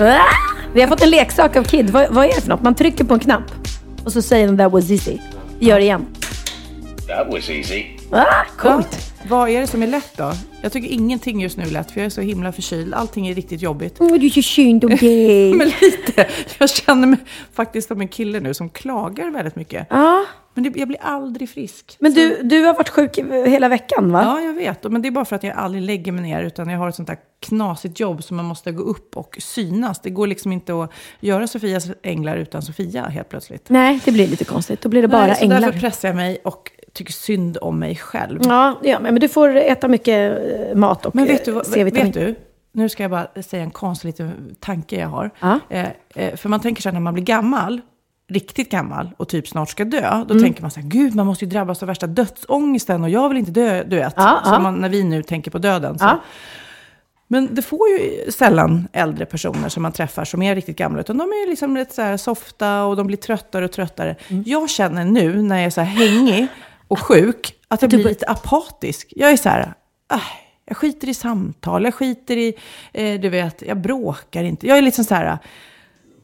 Ah! Vi har fått en leksak av Kid. Vad, vad är det för något? Man trycker på en knapp och så säger den that was easy. Gör det igen. That was easy. Ah, coolt. vad är det som är lätt då? Jag tycker ingenting just nu är lätt för jag är så himla förkyld. Allting är riktigt jobbigt. Åh, det är så synd om dig. Men lite. Jag känner mig faktiskt som en kille nu som klagar väldigt mycket. Ja, Men det, jag blir aldrig frisk. men du, du har varit sjuk hela veckan va? Ja, jag vet. Men det är bara för att jag aldrig lägger mig ner utan jag har ett sånt där knasigt jobb som man måste gå upp och synas. Det går liksom inte att göra Sofias änglar utan Sofia helt plötsligt. Nej, det blir lite konstigt. Då blir det bara Nej, så änglar. därför pressar jag mig och tycker synd om mig själv. Ja, ja, men du får äta mycket eh, mat och Men vet du, eh, vad- C-vitamin. vet du? Nu ska jag bara säga en konstig liten tanke jag har. Ja. Eh, eh, för man tänker så här när man blir gammal, riktigt gammal och typ snart ska dö, Mm. då tänker man så här, gud man måste ju drabbas av värsta dödsångesten och jag vill inte dö, du vet. Ja, Som ja. Man, när vi nu tänker på döden. Så. Ja. Men det får ju sällan äldre personer som man träffar som är riktigt gamla, utan de är liksom lite så här softa och de blir tröttare och tröttare. Mm. Jag känner nu när jag är så här hängig och sjuk, att jag blir lite apatisk. Jag är så här, äh, jag skiter i samtal, jag skiter i, eh, du vet, jag bråkar inte. Jag är liksom så här,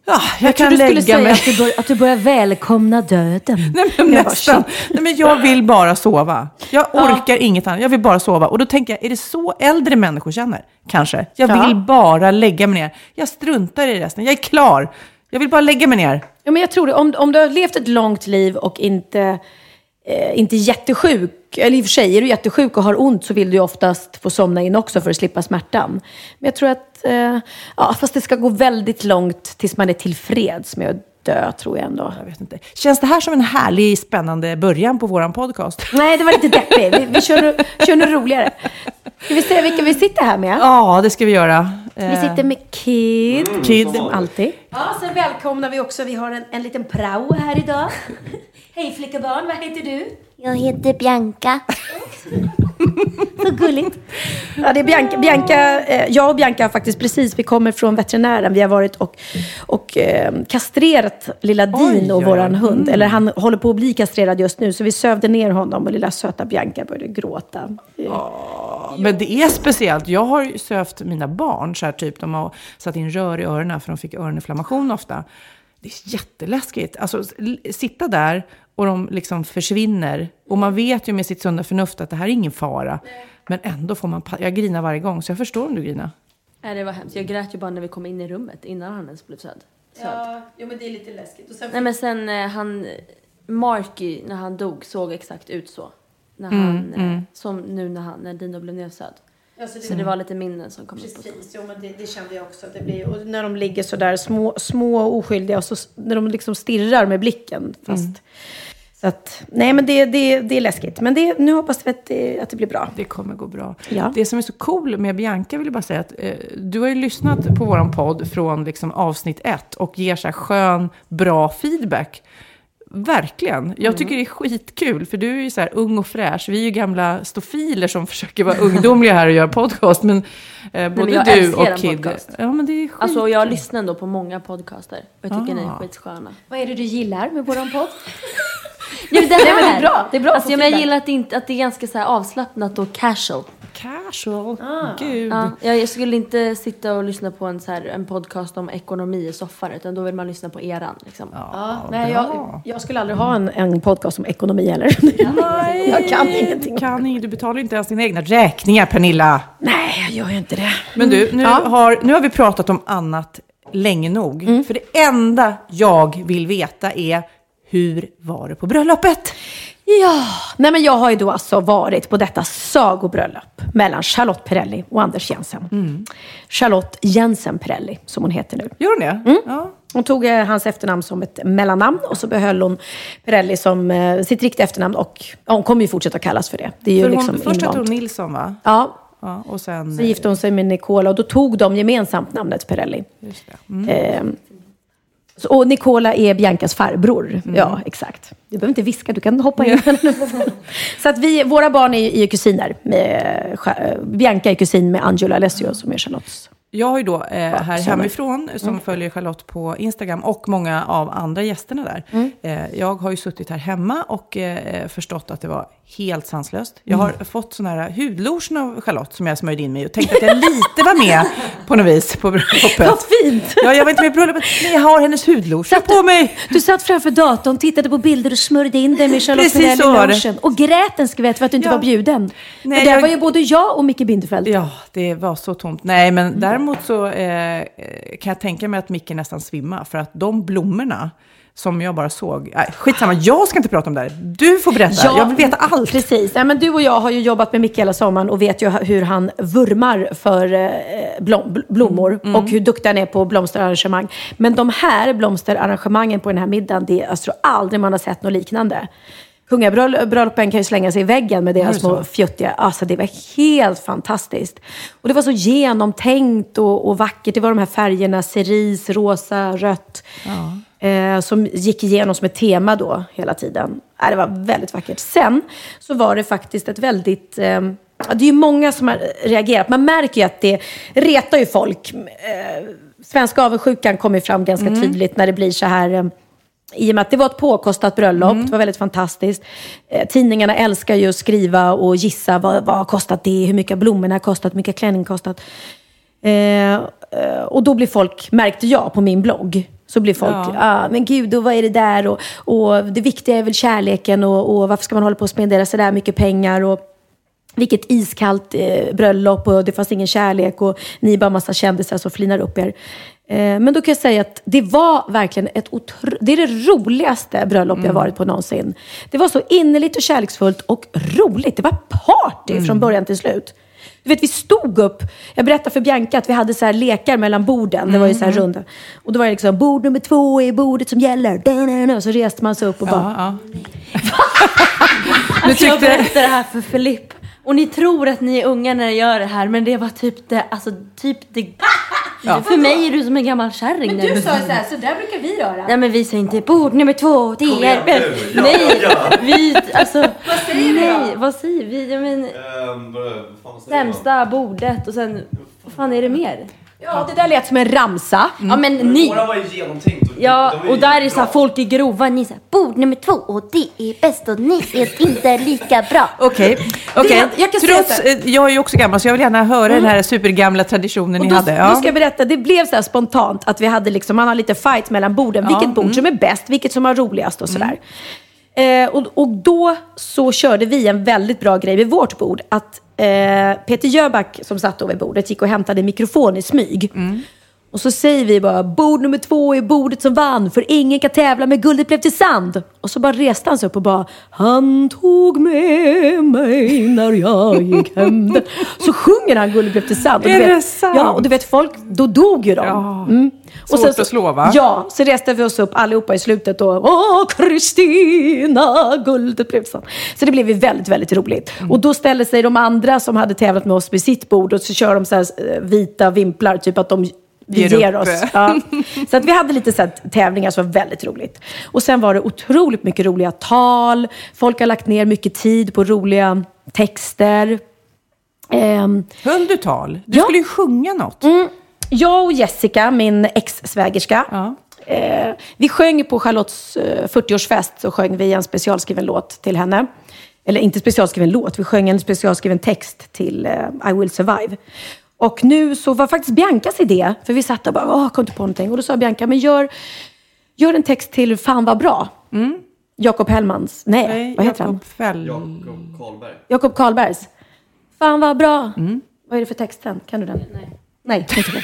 ah, jag, kan lägga mig. att du, bör, att du börjar välkomna döden. Nej, men nästan. Nej, men jag vill bara sova. Jag orkar inget annat. Jag vill bara sova. Och då tänker jag, är det så äldre människor känner? Kanske. Jag Ja. vill bara lägga mig ner. Jag struntar i resten. Jag är klar. Jag vill bara lägga mig ner. Ja, men jag tror det. Om, om du har levt ett långt liv och inte, eh, inte jättesjuk, eller i och för sig, är du jättesjuk och har ont så vill du ju oftast få somna in också för att slippa smärtan. Men jag tror att, eh, ja, fast det ska gå väldigt långt tills man är tillfreds med att dö, tror jag ändå. Jag vet inte. Känns det här som en härlig, spännande början på vår podcast? Nej, det var lite deppigt. Vi, vi kör, nu- kör något roligare. Ska vi se vilka vi sitter här med? Ja, det ska vi göra. Vi Eh, sitter med Kid, Kid. som alltid. Ja, sen välkomnar vi också, vi har en, en liten prao här idag. Hej flickabarn, vad heter du? Jag heter Bianca. Så gulligt. Ja, det är Bianca. Bianca eh, jag och Bianca har faktiskt precis, vi kommer från veterinären. Vi har varit och, och eh, kastrerat lilla Din Oj, våran hund. Eller han håller på att bli kastrerad just nu. Så vi sövde ner honom och lilla söta Bianca började gråta. Men det är speciellt. Jag har sövt mina barn, så här typ, de har satt in rör i öronen för de fick öroninflammation ofta. Det är jätteläskigt. Alltså, sitta där och de liksom försvinner. Och man vet ju med sitt sunda förnuft att det här är ingen fara. Men ändå får man... Jag grinar varje gång, så jag förstår om du grinar. Nej, det var hemskt. Jag grät ju bara när vi kom in i rummet innan han ens blev född. Ja, jo, men det är lite läskigt. Och sen Nej, men sen eh, han... Marky, när han dog, såg exakt ut så. När han, eh, Som nu när, han, när Dino blev nedsövd. Så det var lite minnen som kom upp. och så. Precis, men det, det kände jag också. Det blir, och när de ligger så där små, små och oskyldiga och så, när de liksom stirrar med blicken. Fast, Så att, nej men det, det, det är läskigt. Men det, nu hoppas vi att det, att det blir bra. Det kommer gå bra. Ja. Det som är så cool med Bianca vill jag bara säga att eh, du har ju lyssnat på våran podd från liksom avsnitt ett och ger så här skön, bra feedback. Verkligen. Jag tycker det är skitkul, för du är ju så här ung och fräsch. Vi är ju gamla stofiler som försöker vara ungdomliga här och göra podcast. Men eh, både jag du och Kid. podcast. Ja, men det är skit. Alltså jag lyssnar ändå på många podcaster. Och jag tycker ni är Ah. skitsköna. Vad är det du gillar med våran podd? Men det, här, men det är bra. Det är bra Alltså, få ja, men jag gillar att det, inte, att det är ganska så här avslappnat och casual. Casual. Ah. Gud. Ja, jag, skulle inte sitta och lyssna på en, så här, en podcast om ekonomi i soffan. Utan då vill man lyssna på eran. Liksom. Ja, nej, jag, jag skulle aldrig ha en, en podcast om ekonomi heller. jag kan ingenting. Kan inget. Du betalar inte ens dina egna räkningar, Pernilla. Nej, jag gör ju inte det. Men du, nu, Ja. har, nu har vi pratat om annat länge nog. Mm. För det enda jag vill veta är hur var det på bröllopet? Ja, nej men jag har ju då alltså varit på detta sagobröllop mellan Charlotte Perrelli och Anders Jensen. Mm. Charlotte Jensen Perrelli, som hon heter nu. Gör hon det? Mm. Ja. Hon tog eh, hans efternamn som ett mellannamn och så behöll hon Perrelli som eh, sitt riktiga efternamn och ja, hon kommer ju fortsätta kallas för det. Det är ju För liksom hon, först hette hon Nilsson va? Ja, Ja, och sen... så gifte hon sig med Nicola och då tog de gemensamt namnet Perrelli. Mm. Eh, så, och Nicola är Biancas farbror. Mm. Ja, exakt. Du behöver inte viska, du kan hoppa in. så att vi, våra barn är ju kusiner. Med, Cha- Bianca är kusin med Angelo Alessio som är Charlottes. Jag har ju då eh, här hemifrån, som Mm. följer Charlotte på Instagram och många av andra gästerna där. Mm. Eh, jag har ju suttit här hemma och eh, förstått att det var helt sanslöst. Jag Mm. har fått sån här hudlotion av Charlotte som jag smörjde in mig och tänkte att jag lite var med på något vis på bröllopet. Vad fint! Ja, jag var inte med på bröllopet, men jag har hennes hudlotion på mig. Du satt framför datorn, tittade på bilder och smörjde in dig med Charlotte Precis så var det. Och grät en skvätt för att du inte Ja. var bjuden. Nej, och där jag- var ju både jag och Micke Bindefeld. Ja, det var så tomt. Nej, men däremot så eh, kan jag tänka mig att Micke nästan svimmar. För att de blommorna som jag bara såg... Äh, skitsamma, jag ska inte prata om det här. Du får berätta. jag vill veta allt. Precis. Ja, men du och jag har ju jobbat med Micke hela sommaren och vet ju hur han vurmar för eh, blom, bl- blommor Mm. och hur duktig han är på blomsterarrangemang. Men de här blomsterarrangemangen på den här middagen, det alltså aldrig man har sett något liknande. Kungabröllopen kan ju slänga sig i väggen med deras små fjuttiga. Alltså det var helt fantastiskt. Och det var så genomtänkt och, och vackert. Det var de här färgerna, cerise, rosa, rött. Eh, som gick igenom som ett tema då hela tiden. Eh, det var väldigt vackert. Sen så var det faktiskt ett väldigt... Eh, det är ju många som har reagerat. Man märker ju att det retar ju folk. Eh, svenska avundsjukan kommer fram ganska tydligt när det blir så här... Eh, i och med att det var ett påkostat bröllop, det var väldigt fantastiskt. Eh, tidningarna älskar ju att skriva och gissa vad, vad har kostat det, hur mycket har blommorna kostat, hur mycket har klänningen kostat. Eh, eh, och då blir folk, märkte jag på min blogg, så blir folk, Ja. ah, men gud, och vad är det där? Och, och det viktiga är väl kärleken och, och varför ska man hålla på och spendera så där mycket pengar? Och, vilket iskallt eh, bröllop och det fanns ingen kärlek och ni är bara massa kändisar som flinar upp er. Eh, men då kan jag säga att det var verkligen ett otro... Det är det roligaste bröllop jag varit på någonsin. Det var så innerligt och kärleksfullt och roligt. Det var party från början till slut. Du vet, vi stod upp. Jag berättade för Bianca att vi hade så här lekar mellan borden. Det var ju så här runda. Och då var det liksom, bord nummer två är bordet som gäller. Och så reste man sig upp och bara... Ja, ja. Alltså, Jag berättar det här för Filipp. Och ni tror att ni är unga när ni gör det här, men det var typ det, alltså typ det... För mig är du som en gammal kärring. när Du sa ju så här, så där brukar vi göra. Nej men vi säger inte bord nummer två, det Kom är... igen nu. Ja, nej, ja. vi, alltså... vad säger vi då? Nej, vad säger vi? Jag men, Ehm, vad fan säger man? sämsta bordet och sen, vad fan är det mer? Ja, det där lät som en ramsa. Ja men ni... Våra var ju genomtänkt. och Ja, och där är så här, folk är grova, ni säger bord nummer två och det är bäst och ni är inte lika bra. Okej, okej. Det- jag kan säga Trots, så här- eh, jag är ju också gammal så jag vill gärna höra den här supergamla traditionen Och ni då, hade. då Ja. ska jag berätta, det blev så här spontant att vi hade liksom, man har lite fight mellan borden. Vilket bord som är bäst, vilket som var roligast och sådär. Eh, och, och då så körde vi en väldigt bra grej vid vårt bord. Att eh, Peter Jöback som satt då vid bordet gick och hämtade en mikrofon i smyg. Mm. Och så säger vi bara, bord nummer två är bordet som vann, för ingen kan tävla med guldet blev till sand. Och så bara reste han sig upp och bara, han tog med mig när jag gick hem. Så sjunger han guldet blev till sand. Och Är vet, det sant? Ja, och du vet folk, då dog ju de. Ja. Mm. Svårt sen så- att slå, va? Ja, så reste vi oss upp allihopa i slutet och Åh, Kristina, guldet blev till sand. Så det blev ju väldigt, väldigt roligt. Mm. Och då ställde sig de andra som hade tävlat med oss vid sitt bord och så kör de så här eh, vita vimplar, typ att de vi Ger ger oss. Ja. Så att vi hade lite så tävlingar som var väldigt roligt. Och sen var det otroligt mycket roliga tal. Folk har lagt ner mycket tid på roliga texter. Ehm, Höll du tal? Du Ja. skulle ju sjunga något. jag och Jessica, min ex-svägerska, Ja. eh, vi sjöng på Charlottes eh, 40-årsfest, så sjöng vi en specialskriven låt till henne. Eller inte specialskriven låt, vi sjöng en specialskriven text till eh, I will survive. Och nu så var faktiskt Biancas idé, för vi satt och bara, åh, kom inte på någonting. Och då sa Bianca, men gör, gör en text till Fan vad bra. Jakob Hellmans, nej, Nej, vad heter han? Jakob Fäll... Jakob Karlberg. Jakob Karlbergs. Fan vad bra. Vad är det för text sen? Kan du den? Nej. Nej, inte det.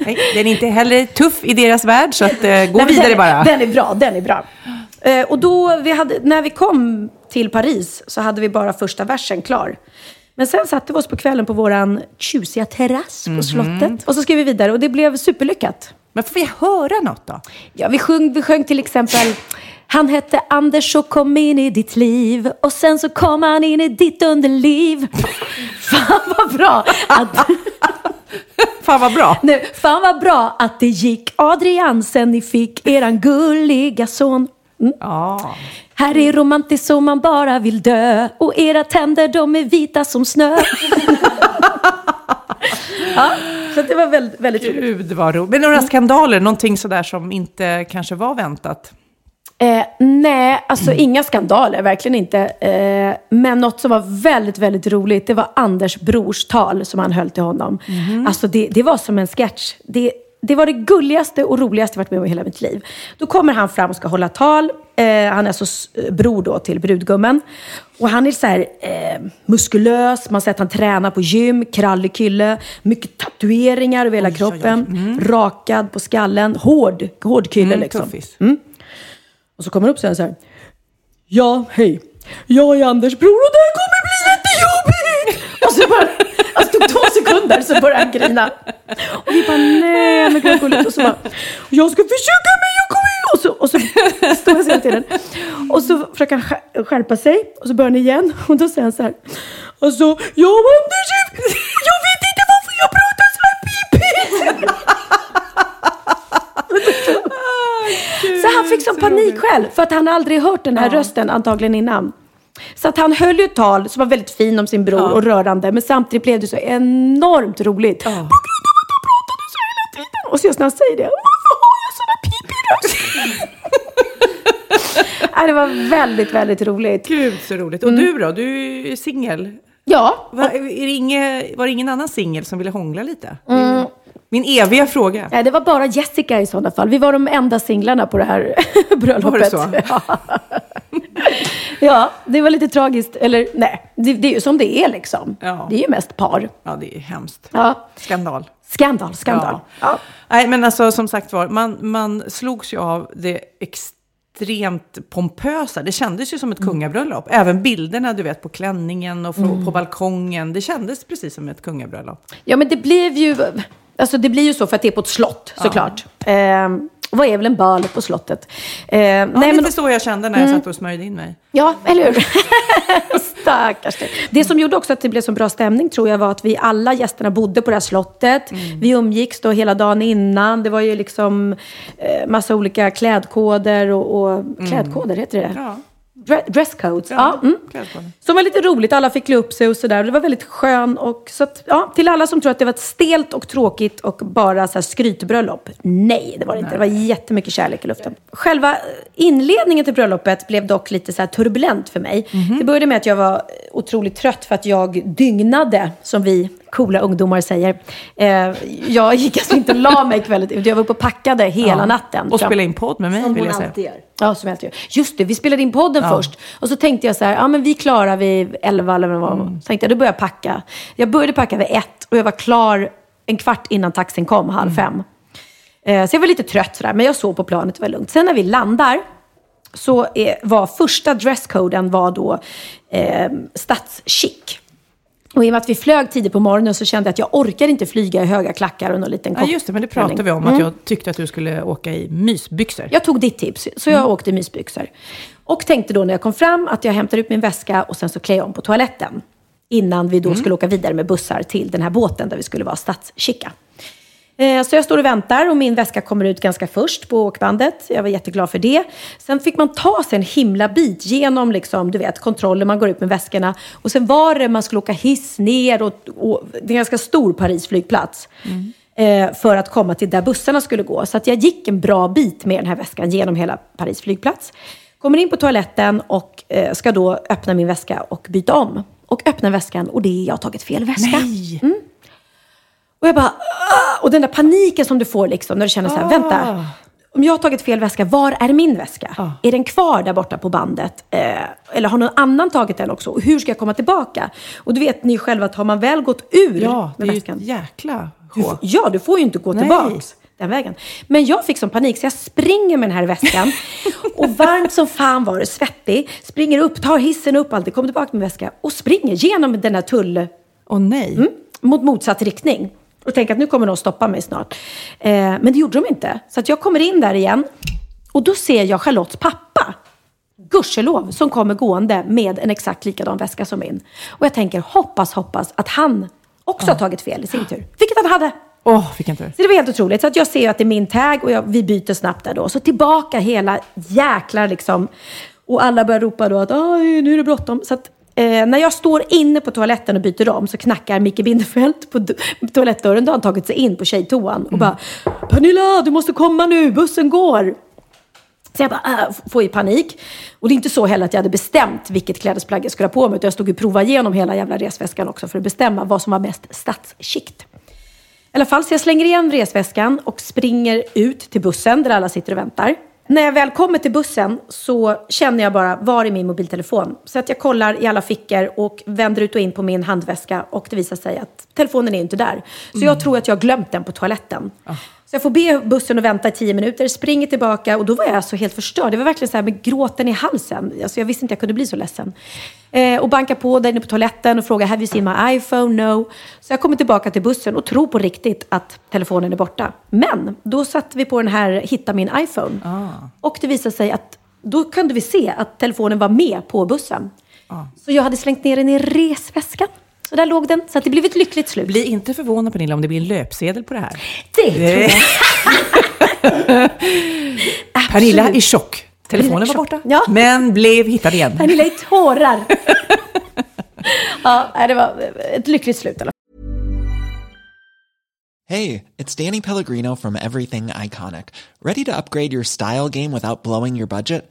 Nej, den är inte heller tuff i deras värld, så att, eh, gå Nej, vidare den, bara. Den är bra, den är bra. Eh, och då, vi hade, när vi kom till Paris så hade vi bara första versen klar. Men sen satte vi oss på kvällen på våran tjusiga terrass Mhm. på slottet. Och så skrev vi vidare och det blev superlyckat. Men får vi höra något då? Ja, vi sjöng, vi sjöng till exempel Han hette Anders och kom in i ditt liv och sen så kom han in i ditt underliv. Fan vad bra att, Fan vad bra. nej, fan vad bra att det gick Adrian sen ni fick eran gulliga son. Mm. Ja. Här är romantiskt så man bara vill dö och era tänder de är vita som snö. ja, så det var väldigt, väldigt roligt. Gud vad roligt. Men några skandaler, någonting sådär som inte kanske var väntat? Eh, nej, alltså inga skandaler, verkligen inte. Eh, men något som var väldigt, väldigt roligt, det var Anders brors tal som han höll till honom. Alltså det, det var som en sketch. Det, det var det gulligaste och roligaste jag varit med om i hela mitt liv. Då kommer han fram och ska hålla tal. Eh, han är alltså s- bror då till brudgummen. Och han är så här eh, muskulös, man ser att han tränar på gym, krallig kille, mycket tatueringar över hela kroppen, rakad på skallen, hård, hård kille Mm, liksom. tuffis. Och så kommer han upp och säger så här. Ja, hej. Jag är Anders bror och det här kommer bli jättejobbigt! Och så bara, sekunder så började han grina. Och vi bara, nej men gud gulligt. Och så bara, jag ska försöka men jag kommer ju... Och så, och så står han hela tiden. Och så försöker han skär- skärpa sig och så börjar han igen. Och då säger han så här. Alltså, jag Anders, är- jag vet inte varför jag pratar så här pipigt. Så han fick sån panik själv, för att han aldrig hört den här rösten antagligen innan. Så att han höll ju ett tal som var väldigt fin om sin bror och rörande, men samtidigt blev det så enormt roligt. På grund av att han pratade så hela tiden. Och så just när han säger det, varför har jag här pipig röst? Nej, det var väldigt, väldigt roligt. Gud så roligt. Och du då? Du är singel. Ja, Va, är det inge, var det ingen annan singel som ville hångla lite? Min eviga fråga. Nej, det var bara Jessica i sådana fall. Vi var de enda singlarna på det här bröllopet. Var det så? Ja. ja, det var lite tragiskt. Eller nej, det, det är ju som det är liksom. Ja. Det är ju mest par. Ja, det är hemskt. Ja. Skandal. Skandal, skandal. Ja. Nej, men alltså som sagt var, man, man slogs ju av det extremt pompösa. Det kändes ju som ett kungabröllop. Även bilderna, du vet, på klänningen och på, på balkongen. Det kändes precis som ett kungabröllop. ja, men det blev ju... Alltså det blir ju så för att det är på ett slott såklart. Ehm, vad är väl en bal på slottet? Ehm, Ja, lite så jag kände när jag satt och smörjde in mig. Ja, eller hur? Stackars dig. Det som gjorde också att det blev så bra stämning tror jag var att vi alla gästerna bodde på det här slottet. Vi umgicks då hela dagen innan. Det var ju liksom eh, massa olika klädkoder och, och klädkoder, heter det? Ja. Dre- Dresscodes. Ja. mm. klädkoder. Som var lite roligt, alla fick klä upp sig och sådär. Det var väldigt skön och så att, ja, till alla som tror att det var ett stelt och tråkigt och bara så här skrytbröllop. Nej, det var det inte. Det var jättemycket kärlek i luften. Själva inledningen till bröllopet blev dock lite så turbulent för mig. Det började med att jag var otroligt trött för att jag dygnade, som vi coola ungdomar säger. Eh, jag gick alltså inte och la mig kvällen ut. Jag var uppe och packade hela Ja. natten. Och Fram- spela in podd med mig, Som vill jag säga. alltid gör. Ja, som jag alltid gör. Just det, vi spelade in podden Ja. först. Och så tänkte jag så här, ja men vi klarar vid 11 eller vad. Mm. Så tänkte jag, då börjar jag packa. Jag började packa vid ett och jag var klar en kvart innan taxin kom, halv Mm. fem. Eh, så jag var lite trött sådär, men jag sov på planet, det var lugnt. Sen när vi landar så var första dresscoden var då eh, stadschic. Och i och med att vi flög tidigt på morgonen så kände jag att jag orkar inte flyga i höga klackar och någon liten Ja, just det, men det pratade vi om, att jag tyckte att du skulle åka i mysbyxor. Jag tog ditt tips, så jag åkte i mysbyxor. Och tänkte då när jag kom fram att jag hämtar ut min väska och sen så klär jag om på toaletten. Innan vi då skulle åka vidare med bussar till den här båten där vi skulle vara stadskika. Eh, Så jag står och väntar och min väska kommer ut ganska först på åkbandet. Jag var jätteglad för det. Sen fick man ta sig en himla bit genom liksom, du vet, kontroller. Man går ut med väskorna. Och sen var det man skulle åka hiss ner och, och det är en ganska stor Paris flygplats. Eh, för att komma till där bussarna skulle gå. Så att jag gick en bra bit med den här väskan genom hela Paris flygplats. Kommer in på toaletten och eh, ska då öppna min väska och byta om. Och öppnar väskan och det är jag har tagit fel väska. Nej! Och jag bara, "Ah!" och den där paniken som du får liksom när du känner så här, vänta. Om jag har tagit fel väska, var är min väska? Är den kvar där borta på bandet? Eh, eller har någon annan tagit den också? Och hur ska jag komma tillbaka? Och du vet ni själva att har man väl gått ur Ja, det med är ju väskan. ett jäkla f- ja, du får ju inte gå Nej. tillbaks den vägen. Men jag fick sån panik så jag springer med den här väskan. och varmt som fan var det, svettig. Springer upp, tar hissen upp alltid, kommer tillbaka med väska och springer genom den här tull... Åh nej. Mm, mot motsatt riktning. Och tänker att nu kommer de stoppa mig snart. Eh, men det gjorde de inte. Så att jag kommer in där igen. Och då ser jag Charlottes pappa. Gudskelov, som kommer gående med en exakt likadan väska som min. Och jag tänker, hoppas, hoppas att han också har tagit fel i sin tur. Vilket han hade. Åh, vilken tur. Så det var helt otroligt. Så att jag ser att det är min tag och jag, vi byter snabbt där då. Så tillbaka hela jäkla liksom. Och alla börjar ropa då att "Aj, nu är det bråttom. Så att eh, när jag står inne på toaletten och byter om så knackar Micke Bindefeld på toalettdörren. Då har han tagit sig in på tjejtoan och bara Pernilla, du måste komma nu, bussen går. Så jag bara, äh, får ju panik. Och det är inte så heller att jag hade bestämt vilket klädesplagg jag skulle ha på mig. Utan jag stod och provade igenom hela jävla resväskan också för att bestämma vad som var mest stadsskikt. I alla fall, så jag slänger igen resväskan och springer ut till bussen där alla sitter och väntar. När jag väl kommer till bussen så känner jag bara, var är min mobiltelefon? Så att jag kollar i alla fickor och vänder ut och in på min handväska och det visar sig att telefonen är inte där. Så jag tror att jag har glömt den på toaletten. Så jag får be bussen att vänta i tio minuter, springer tillbaka och då var jag så helt förstörd. Det var verkligen så här med gråten i halsen. Alltså jag visste inte jag kunde bli så ledsen. Eh, och bankar på där inne på toaletten och frågar “Have you seen my iPhone?” No. Så jag kommer tillbaka till bussen och tror på riktigt att telefonen är borta. Men då satte vi på den här “Hitta min iPhone”. Och det visade sig att då kunde vi se att telefonen var med på bussen. Så jag hade slängt ner den i resväskan. Så där låg den. Så att det blev ett lyckligt slut. Bli inte förvånad Pernilla om det blir en löpsedel på det här. Det tror jag. Pernilla i chock. Telefonen var borta, Ja. men blev hittad igen. Pernilla i tårar. ja, det var ett lyckligt slut fall. Hey, it's Danny Pellegrino from Everything Iconic. Ready to upgrade your style game without blowing your budget?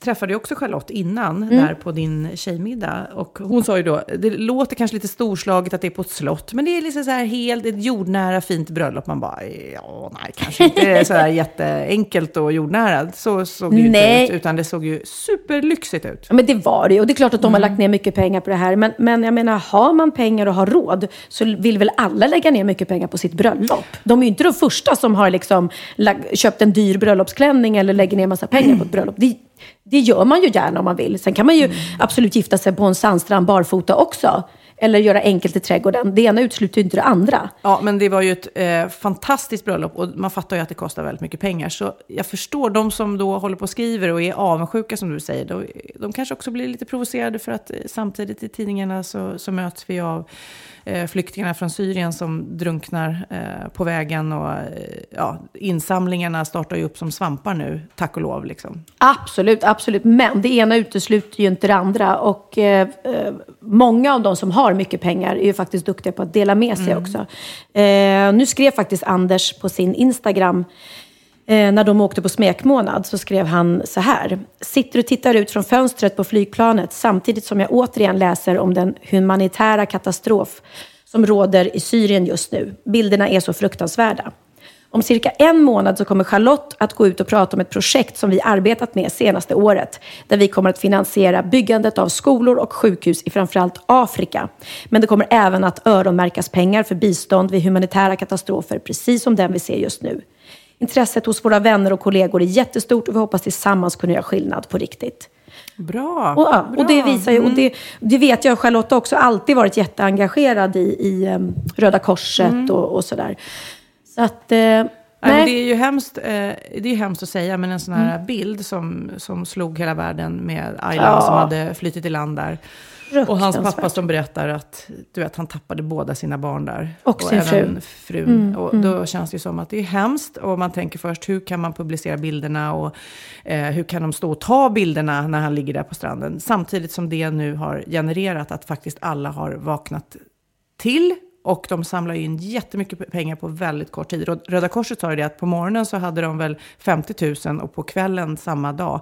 träffade ju också Charlotte innan, mm. där på din tjejmiddag. Och hon sa ju då, det låter kanske lite storslaget att det är på ett slott, men det är liksom så här helt ett jordnära fint bröllop. Man bara, ja, nej, kanske inte så här jätteenkelt och jordnära. Så såg det ju inte ut, utan det såg ju superlyxigt ut. Ja, men det var det Och det är klart att de har mm. lagt ner mycket pengar på det här. Men, men jag menar, har man pengar och har råd så vill väl alla lägga ner mycket pengar på sitt bröllop. De är ju inte de första som har liksom köpt en dyr bröllopsklänning eller lägger ner massa pengar på ett bröllop. Det, det gör man ju gärna om man vill. Sen kan man ju mm. absolut gifta sig på en sandstrand barfota också. Eller göra enkelt i trädgården. Det ena utesluter ju inte det andra. Ja, men det var ju ett eh, fantastiskt bröllop och man fattar ju att det kostar väldigt mycket pengar. Så jag förstår de som då håller på och skriver och är avundsjuka som du säger. Då, de kanske också blir lite provocerade för att eh, samtidigt i tidningarna så, så möts vi av flyktingarna från Syrien som drunknar eh, på vägen. Och, eh, ja, insamlingarna startar ju upp som svampar nu, tack och lov. Liksom. Absolut, absolut. Men det ena utesluter ju inte det andra. Och eh, eh, många av de som har mycket pengar är ju faktiskt duktiga på att dela med sig mm. också. Eh, nu skrev faktiskt Anders på sin Instagram Eh, när de åkte på smekmånad så skrev han så här. Sitter och tittar ut från fönstret på flygplanet samtidigt som jag återigen läser om den humanitära katastrof som råder i Syrien just nu. Bilderna är så fruktansvärda. Om cirka en månad så kommer Charlotte att gå ut och prata om ett projekt som vi arbetat med senaste året, där vi kommer att finansiera byggandet av skolor och sjukhus i framförallt Afrika. Men det kommer även att öronmärkas pengar för bistånd vid humanitära katastrofer, precis som den vi ser just nu. Intresset hos våra vänner och kollegor är jättestort och vi hoppas tillsammans kunna göra skillnad på riktigt. Bra. Och, ja, och det visar ju, och mm. det, det vet jag, Charlotte har också alltid varit jätteengagerad i, i um, Röda Korset mm. och, och sådär. Så att... Eh, nej. Nej, det är ju hemskt, eh, det är hemskt att säga, men en sån här mm. bild som, som slog hela världen med Aylan ja. som hade flyttit i land där. Och hans pappa som berättar att du vet, han tappade båda sina barn där. Och, och sin även fru. frun. Mm, och då mm. känns det som att det är hemskt. Och man tänker först, hur kan man publicera bilderna? Och eh, hur kan de stå och ta bilderna när han ligger där på stranden? Samtidigt som det nu har genererat att faktiskt alla har vaknat till och de samlar in jättemycket pengar på väldigt kort tid. Röda Korset sa ju det att på morgonen så hade de väl 50 000 och på kvällen samma dag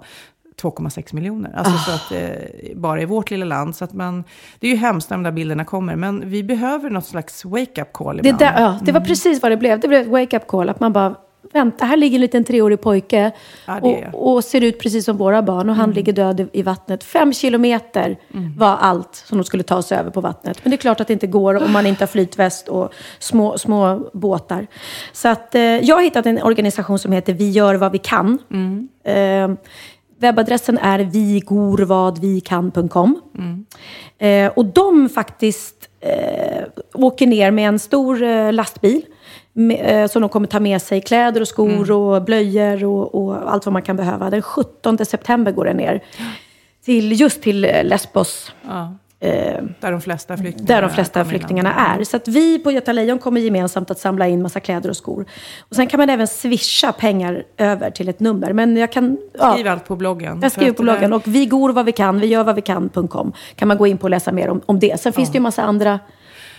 2,6 miljoner. Alltså oh. så att, eh, bara i vårt lilla land. Så att man, det är ju hemskt när de där bilderna kommer, men vi behöver något slags wake-up call ibland. Det, där, ja, det var mm. precis vad det blev. Det blev ett wake-up call. Att man bara, vänta, här ligger en liten treårig pojke ja, och, och, ser ut precis som våra barn. Och han mm. ligger död i, vattnet. Fem kilometer mm. var allt som de skulle ta sig över på vattnet. Men det är klart att det inte går om man inte har flytväst och små, små båtar. Så att, eh, jag har hittat en organisation som heter Vi gör vad vi kan. Mm. Eh, Webbadressen är vigorvadvikan.com. Eh, och de faktiskt eh, åker ner med en stor eh, lastbil. Med, eh, som de kommer ta med sig kläder och skor och blöjor och, och allt vad man kan behöva. Den 17 september går det ner. Till, just till eh, Lesbos. Ja. Eh, Där de flesta flyktingarna där de flesta flyktingarna är. Så att vi på Göta Lejon kommer gemensamt att samla in massa kläder och skor. Och sen kan man även swisha pengar över till ett nummer. Men jag kan... Ja, Skriv allt på bloggen. jag skriver på bloggen. Och vi går vad vi kan, vi gör vad vi kan.com. Kan man gå in på och läsa mer om, om det. Sen finns det ju en massa andra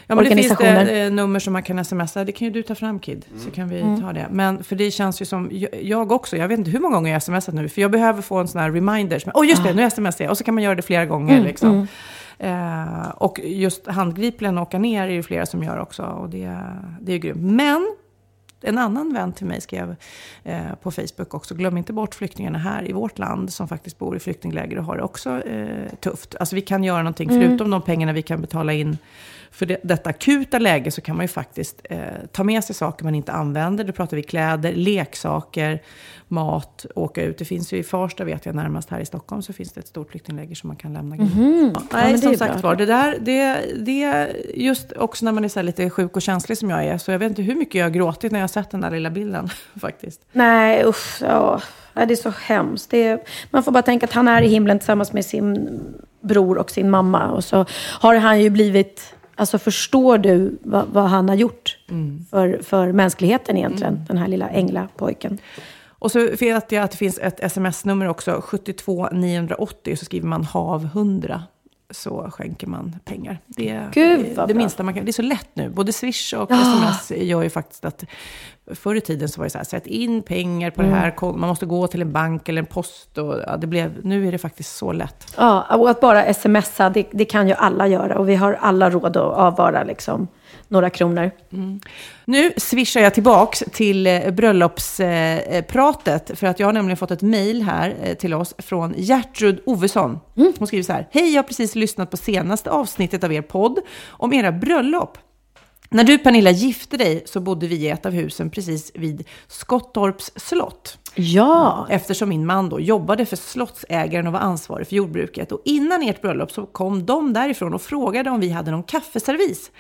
Ja, men det finns organisationer. det eh, nummer som man kan smsa. Det kan ju du ta fram Kid, så kan vi Mm. ta det. Men för det känns ju som, jag- också, jag vet inte hur många gånger jag smsat nu, för jag behöver få en sån här reminder. Åh oh, just det, nu smsar jag. Och så kan man göra det flera gånger. Mm, liksom. Eh, och just handgripligen åka ner är ju flera som gör också. Och det, det är grymt. Men en annan vän till mig skrev eh, på Facebook också, glöm inte bort flyktingarna här i vårt land som faktiskt bor i flyktingläger och har det också eh, tufft. Alltså vi kan göra någonting, Mm. förutom de pengarna vi kan betala in för det, detta akuta läge så kan man ju faktiskt eh, ta med sig saker man inte använder. Då pratar vi kläder, leksaker, mat, åka ut. Det finns ju i Farsta, vet jag, närmast här i Stockholm så finns det ett stort flyktingläger som man kan lämna grejer. Mhm. Ja, Ja, Nej, det som sagt var, det där, det, det, just också när man är så lite sjuk och känslig som jag är, så jag vet inte hur mycket jag har gråtit när jag har sett den där lilla bilden faktiskt. Nej, usch. Ja. Ja, Det är så hemskt. Är, man får bara tänka att han är i himlen tillsammans med sin bror och sin mamma. Och så har han ju blivit... Alltså förstår du vad, vad han har gjort för, för mänskligheten egentligen? Den här lilla änglapojken. Och så vet jag att det finns ett sms-nummer också, 72 980, så skriver man HAV 100. Så skänker man pengar. Det är det, bra. minsta man kan. Det är så lätt nu. Både Swish och Ja. sms gör ju faktiskt att förr i tiden så var det så här, sätt in pengar på det här, Mm. man måste gå till en bank eller en post. Och, ja, det blev, nu är det faktiskt så lätt. Ja, och att bara smsa, det, det kan ju alla göra. Och vi har alla råd att avvara liksom, några kronor. Nu swishar jag tillbaks till eh, bröllopspratet. För att jag har nämligen fått ett mejl här eh, till oss från Gertrud Ovesson. Hon skriver så här. Hej, jag har precis lyssnat på senaste avsnittet av er podd om era bröllop. När du Pernilla gifte dig så bodde vi i ett av husen precis vid Skottorps slott. Ja. Eftersom min man då jobbade för slottsägaren och var ansvarig för jordbruket. Och innan ert bröllop så kom de därifrån och frågade om vi hade någon kaffeservis.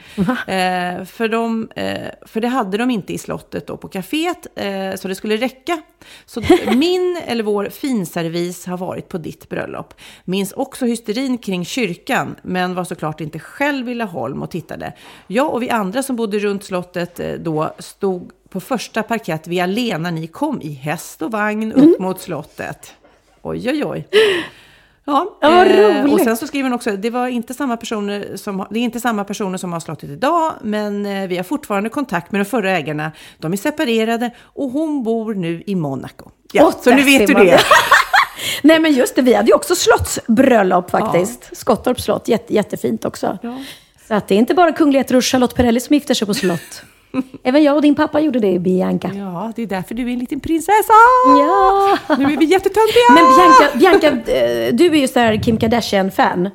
Eh, för, de, eh, för det hade de inte i slottet och på kaféet, eh, så det skulle räcka. Så min eller vår finservis har varit på ditt bröllop. Minns också hysterin kring kyrkan, men var såklart inte själv i Laholm och tittade. Jag och vi andra som bodde runt slottet eh, då stod på första parkett vid Alena när ni kom i häst och vagn upp mot slottet. Oj, oj, oj. Ja, Ja, eh, och sen så skriver hon också, det, var inte samma personer som, det är inte samma personer som har slottet idag, men eh, vi har fortfarande kontakt med de förra ägarna. De är separerade och hon bor nu i Monaco. Ja, Åh, så nu vet du det. Nej men just det, vi hade ju också slottsbröllop faktiskt. Skottorps slott, jätte, jättefint också. Så att det är inte bara kungligheter och Charlotte Perrelli som gifter sig på slott. Även jag och din pappa gjorde det, Bianca. Ja, det är därför du är en liten prinsessa. Ja. Nu är vi jättetöntiga. Men Bianca, Bianca eh, du är ju så här Kim Kardashian-fan.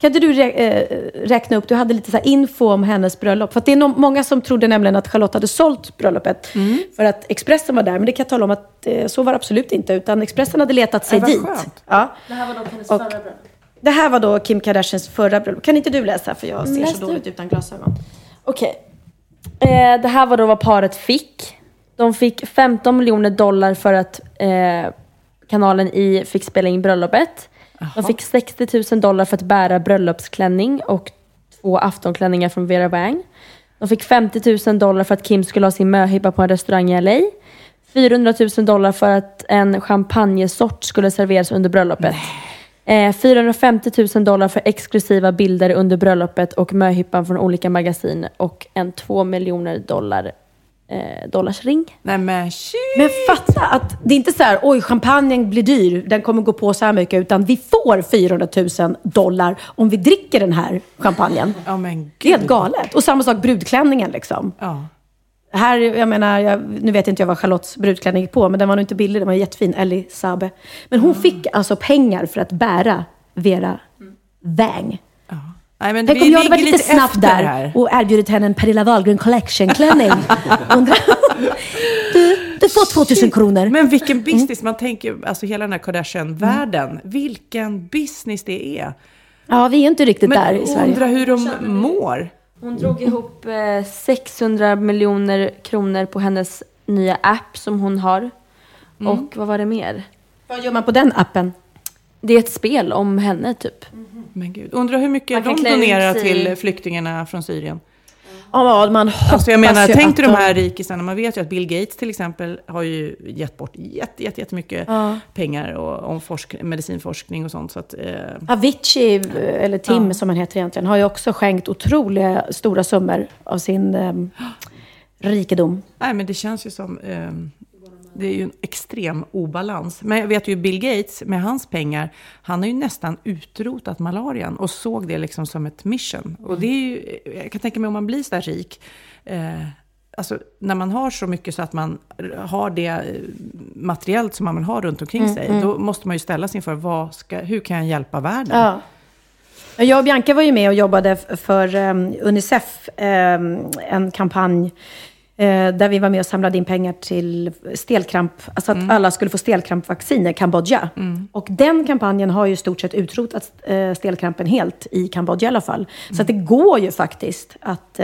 Kan inte du eh, räkna upp, du hade lite så här info om hennes bröllop. För att det är no- många som trodde nämligen att Charlotte hade sålt bröllopet. Mm. För att Expressen var där. Men det kan jag tala om att eh, så var det absolut inte. Utan Expressen hade letat sig vad dit. skönt. Ja. Det här var dock hennes Och- förra bröllop. Det här var då Kim Kardashians förra bröllop. Kan inte du läsa? För jag ser Läs så dåligt utan glasögon. Okej. Eh, det här var då vad paret fick. De fick 15 miljoner dollar för att eh, kanalen i fick spela in bröllopet. De fick 60 000 dollar för att bära bröllopsklänning och två aftonklänningar från Vera Wang. De fick 50 000 dollar för att Kim skulle ha sin möhippa på en restaurang i LA. 400 000 dollar för att en champagnesort skulle serveras under bröllopet. Eh, 450 000 dollar för exklusiva bilder under bröllopet och möhippan från olika magasin och en 2 miljoner dollar eh, dollars ring. Nej men shit. Men fatta att det är inte så här, oj, champagnen blir dyr, den kommer gå på så här mycket, utan vi får 400 000 dollar om vi dricker den här champagnen. Ja men Det är helt gud. galet. Och samma sak brudklänningen liksom. Ja. Här, jag menar, jag, nu vet inte jag vad Charlottes brudklänning gick på, men den var nog inte billig, den var jättefin. Ellie Sabe. Men hon fick alltså pengar för att bära Vera Wang. Nej, men Tänk vi om jag hade varit lite snabb efter där här. och erbjudit henne en Pernilla Wahlgren collection-klänning. Du, Du får 2000 kronor. Men vilken business, man tänker, alltså hela den här Kardashian-världen, vilken business det är. Ja, vi är inte riktigt Men där i Sverige. undrar hur de mår. Hon drog ihop eh, 600 miljoner kronor på hennes nya app som hon har. Mm. Och vad var det mer? Vad gör man på den appen? Det är ett spel om henne typ. Men gud, undrar hur mycket de donerar till flyktingarna från Syrien. Ja, man hoppas Alltså jag menar, ju tänk dig de här rikisarna. Man vet ju att Bill Gates till exempel har ju gett bort jätte, jätte, jättemycket Ja. pengar och, om forsk, medicinforskning och sånt. Så att, eh, Avicii, eller Tim som han heter egentligen, har ju också skänkt otroliga stora summor av sin um, rikedom. nej, men det känns ju som... ehm, det är ju en extrem obalans. Men jag vet ju Bill Gates, med hans pengar, han har ju nästan utrotat malarian och såg det liksom som ett mission. Och det är ju, jag kan tänka mig om man blir så där rik, eh, alltså när man har så mycket så att man har det eh, materiellt som man vill ha runt omkring Mm, sig, mm. då måste man ju ställa sig inför, vad ska, hur kan jag hjälpa världen? Ja. Jag och Bianca var ju med och jobbade för um, Unicef, um, en kampanj där vi var med och samlade in pengar till stelkramp, alltså att alla skulle få stelkrampvaccin i Kambodja. Och den kampanjen har ju stort sett utrotat eh, stelkrampen helt i Kambodja i alla fall. Så att det går ju faktiskt att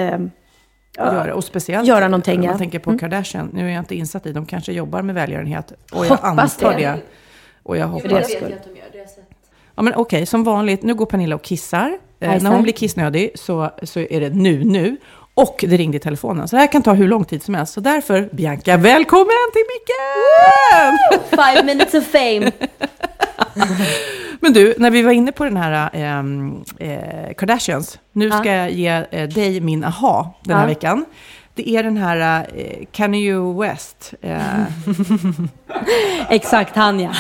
ja, göra. Och speciellt göra någonting. om ja. man tänker på Mm. Kardashian. Nu är jag inte insatt i, de kanske jobbar med välgörenhet. Och jag Hoppas antar det. det. Och jag hoppas. deras skull. Ja, men okej, som vanligt, nu går Pernilla och kissar. Eh, när hon blir kissnödig så, så är det nu, nu. Och det ringde i telefonen. Så det här kan ta hur lång tid som helst. Så därför, Bianca, välkommen till micken! Five minutes of fame. Men du, när vi var inne på den här ehm, eh, Kardashians. Nu ska Ja. jag ge eh, dig min aha den här Ja. veckan. Det är den här eh, Kanye West. Eh, Exakt han ja.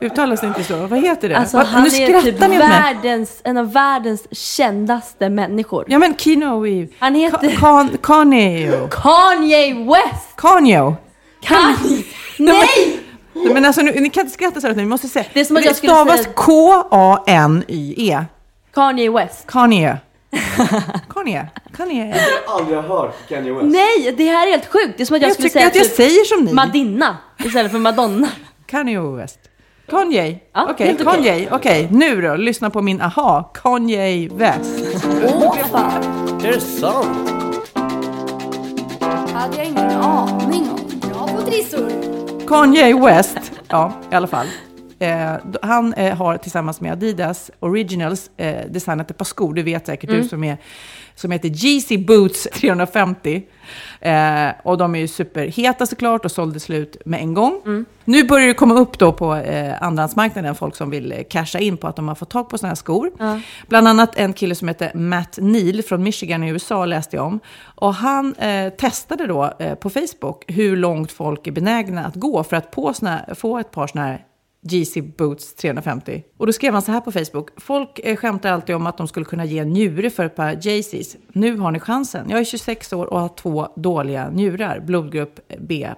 Uttalas det inte så? Vad heter det? Alltså Vad- han nu är skrattar typ ni åt mig. världens, en av världens kändaste människor. Ja men Kino Weave. Han heter Kan, Kanye. Kanye West! Kanye. Kanye! Nej! Men alltså nu, ni kan inte skratta så här ni måste säga. Det är som att jag skulle stavas säga- K-A-N-Y-E. Kanye West. Kanye. Kanye. Kanye. Jag har aldrig hört Kanye West. Nej, det här är helt sjukt. Det är som att jag, Jag skulle säga att jag typ säger som ni. Madinna istället för Madonna. Kanye West. Kanye. Ja, Okej, helt okej. Kanye. Okej, nu då. Lyssna på min aha. Kanye West. Åh fan. Är det sant? hade jag ingen aning om. Bra på trissor. Kanye West. Ja, i alla fall. Eh, d- han eh, har tillsammans med Adidas Originals eh, designat ett par skor, du vet säkert Mm. du, som, är, som heter Yeezy Boots 350. Eh, och de är ju superheta såklart och sålde slut med en gång. Mm. Nu börjar det komma upp då på eh, andrahandsmarknaden folk som vill eh, casha in på att de har fått tag på sådana här skor. Ja. Bland annat en kille som heter Matt Neal från Michigan i USA läste jag om. Och han eh, testade då eh, på Facebook hur långt folk är benägna att gå för att på såna, få ett par sådana här GC Boots 350. Och då skrev han så här på Facebook. Folk eh, skämtar alltid om att de skulle kunna ge en njure för ett par JCs. Nu har ni chansen. Jag är 26 år och har två dåliga njurar, blodgrupp B+.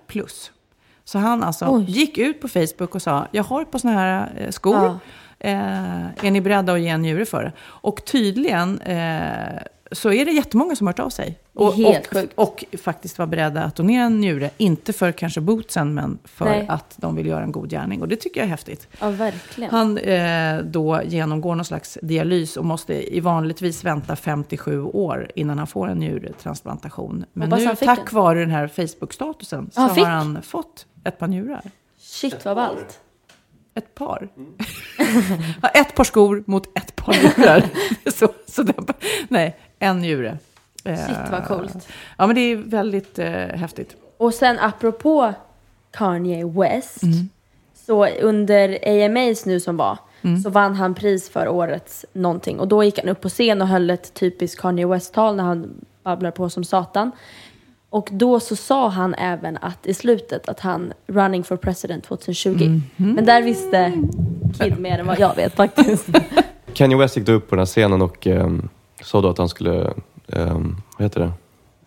Så han alltså Oj. gick ut på Facebook och sa, jag har ett par sådana här eh, skor. Ja. Eh, är ni beredda att ge en njure för det? Och tydligen eh, så är det jättemånga som har hört av sig. Och, Helt och, sjukt. och faktiskt var beredda att donera en njure. Inte för kanske bootsen, men för Nej. att de vill göra en god gärning. Och det tycker jag är häftigt. Ja, verkligen. Han eh, då genomgår någon slags dialys och måste i vanligtvis vänta 57 år innan han får en njurtransplantation. Men nu, tack den. vare den här Facebook-statusen, så Han har han fått ett par njurar. Shit vad ballt. Ett par. Ja, ett par skor mot ett par njurar. så, så nej, en njure. Eh, Shit vad coolt. Ja, men det är väldigt eh, häftigt. Och sen apropå Kanye West. Mm. Så under AMAs nu som var. Mm. Så vann han pris för årets någonting. Och då gick han upp på scen och höll ett typiskt Kanye West-tal när han babblar på som satan. Och då så sa han även att i slutet att han running for president 2020. Mhm. Men där visste Kid mer än vad jag vet faktiskt. Kanye West gick då upp på den här scenen och ehm, sa då att han skulle, ehm, vad heter det?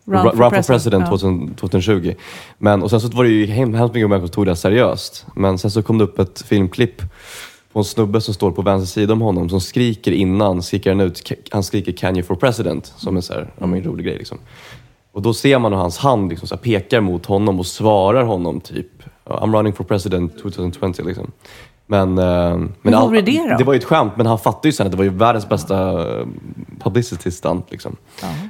Run Run for for president, president, ja. 2000, 2020. Men, och sen så var det ju hem- hemskt mycket människor som tog det seriöst. Men sen så kom det upp ett filmklipp på en snubbe som står på vänster sida om honom som skriker innan, skriker han ut, han skriker Kanye for president som en så här, ja, en rolig grej liksom. Och då ser man hur hans hand liksom så pekar mot honom och svarar honom typ I'm running for president 2020 liksom. Men, eh, men Hur vore det då? det var ju ett skämt, men han fattade ju sen att det var ju världens bästa eh, publicity stunt. Liksom.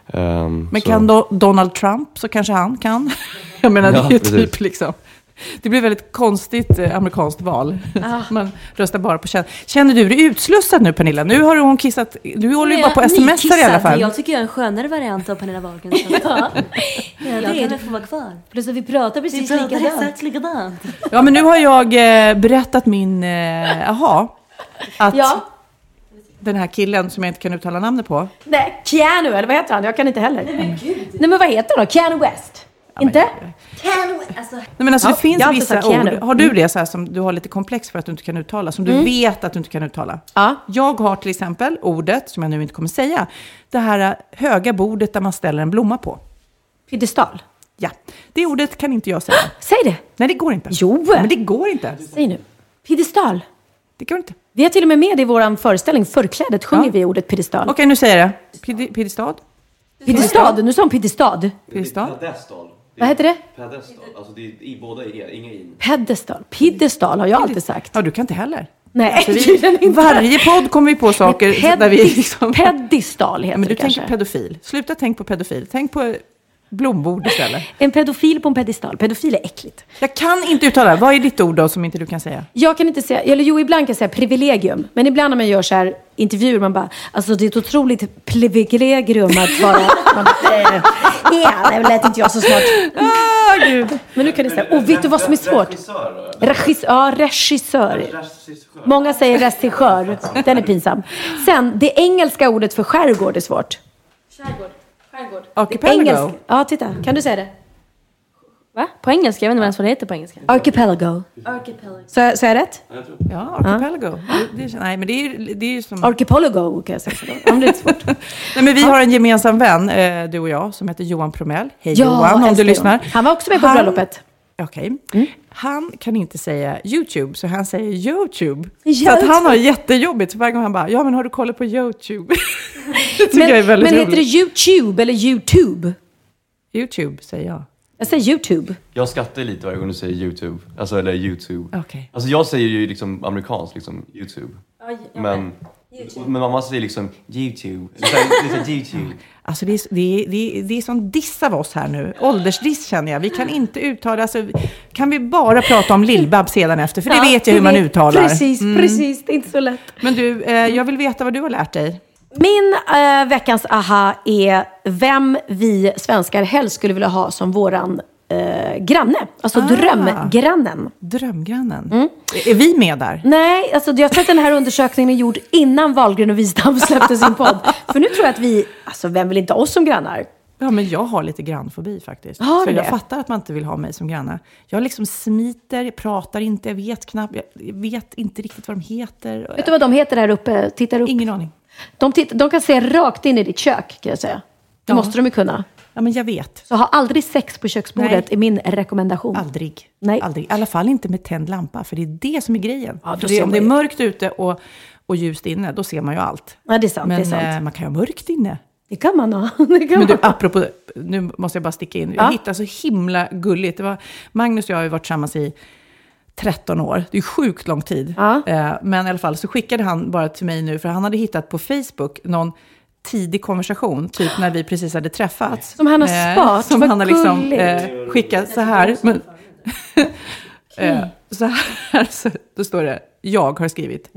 Ehm, Men så- kan då Donald Trump så kanske han kan? Jag menar, det Ja, är ju typ liksom... Det blir väldigt konstigt eh, amerikanskt val. Ah. Man röstar bara på känn. Känner du dig utslussad nu Pernilla? Nu har hon kissat... Du håller ju bara på sms i alla fall. Jag tycker jag är en skönare variant av Pernilla Wahlgren. ja. jag det är kan väl få vara kvar. Plus att vi pratar Vi precis pratar likadant. exakt likadant. Ja, men nu har jag eh, berättat min... Eh. Att Ja. den här killen som jag inte kan uttala namnet på. Nej, Keanu, eller vad heter han? Jag kan inte heller. Nej men gud. Nej men vad heter han då? Keanu West? Inte? Keanu, alltså. Nej, men alltså, Ja, det finns vissa ord. Har du det så här som du har lite komplex för att du inte kan uttala? Som du Mm. vet att du inte kan uttala? Ja. Jag har till exempel ordet, som jag nu inte kommer säga, det här höga bordet där man ställer en blomma på. Piedestal. Ja, det ordet kan inte jag säga. Säg det. Nej, det går inte. Jo. Ja, men det går inte. Säg nu. Piedestal. Det går inte. Vi har till och med med det i vår föreställning Förklädet sjunger Ja. vi ordet piedestal. Okej, nu säger jag det. Piedestad? Piedestad, nu sa hon piedestad. Piedestad? Vad heter det? Pedestal. Alltså det är i båda är inga in. Pedestal. Piedestal har jag alltid sagt. Ja, du kan inte heller. Nej, Alltså, vi, varje podd kommer vi på saker där vi liksom... Pedestal heter Ja, men du det kanske. tänker pedofil. Sluta tänk på pedofil. Tänk på blombord istället. En pedofil på en pedestal. Pedofil är äckligt. Jag kan inte uttala det. Vad är ditt ord då som inte du kan säga? Jag kan inte säga, eller jo ibland kan jag säga privilegium. Men ibland när man gör så här intervjuer, man bara, alltså det är ett otroligt privilegium att vara... Man, eh, ja, det lät inte jag så smart. Ah, gud. Men nu kan ni säga, och vet du vad som är svårt? Regissör, ja, regissör. Många säger regissör. Den är pinsam. Sen, det engelska ordet för skärgård är svårt. Skärgård. Skärgård. Archipelago? Ja, titta. Kan du säga det? Va? På engelska? Jag vet inte ens vad det heter på engelska. Archipelago. Archipelago. Så, så jag rätt? Ja, archipelago. Det, det, nej, men det är, ju- det är ju som... Archipelago kan jag säga. Ja, men det är inte svårt. Nej, men vi har en gemensam vän, eh, du och jag, som heter Johan Promell. Hej Ja, Johan, om du lyssnar. Han var också med på Han- bröllopet. Okej. Han kan inte säga YouTube, så han säger YouTube. Så YouTube. att han har jättejobbigt. Så varje gång han bara, ja men har du kollat på YouTube? det tycker Men, jag är väldigt men roligt. heter det YouTube eller YouTube? YouTube säger jag. Jag säger YouTube. Jag skrattar lite varje gång du säger YouTube. Alltså, eller YouTube. Okej. Alltså jag säger ju liksom amerikanskt, liksom YouTube. Men, men mamma säger liksom YouTube. Det är så här- det är så här YouTube. Alltså det är, det, är, det, är, det är som diss av oss här nu. Åldersdiss känner jag. Vi kan inte uttala, alltså, kan vi bara prata om Lill-Babs sedan efter? För det Ja, vet jag hur man uttalar. Precis, Mm. precis. Det är inte så lätt. Men du, eh, jag vill veta vad du har lärt dig. Min eh, veckans aha är vem vi svenskar helst skulle vilja ha som våran eh, granne. Alltså Ah. drömgrannen. Drömgrannen. Mm. Är vi med där? Nej, alltså jag tror att den här undersökningen är gjord innan Wahlgren och Wistam släppte sin podd. För nu tror jag att vi, alltså vem vill inte ha oss som grannar? Ja, men jag har lite grannfobi faktiskt. Har så du jag det? fattar att man inte vill ha mig som granne. Jag liksom smiter, pratar inte, jag vet knappt, jag vet inte riktigt vad de heter. Vet du vad de heter där uppe? Tittar upp. Ingen aning. De, titt- de kan se rakt in i ditt kök, kan jag säga. Det Ja. måste de ju kunna. Ja, men jag vet. Så ha aldrig sex på köksbordet Nej. är min rekommendation. Aldrig. Nej. Aldrig. I alla fall inte med tänd lampa, för det är det som är grejen. Ja, för det, om det är mörkt ute och, och ljust inne, då ser man ju allt. Ja, det är sant. Men det är sant. eh, man kan ju ha mörkt inne. Det kan man ha. Det kan Men du, man. apropå, nu måste jag bara sticka in. Ja. Jag hittade så himla gulligt. Det var, Magnus och jag har ju varit tillsammans i 13 år. Det är sjukt lång tid. Ja. Eh, men i alla fall så skickade han bara till mig nu, för han hade hittat på Facebook någon tidig konversation, typ när vi precis hade träffats. Som han har Eh, sparat, Som vad han har liksom eh, skickat så här. Men, eh, så här, så, då står det, jag har skrivit,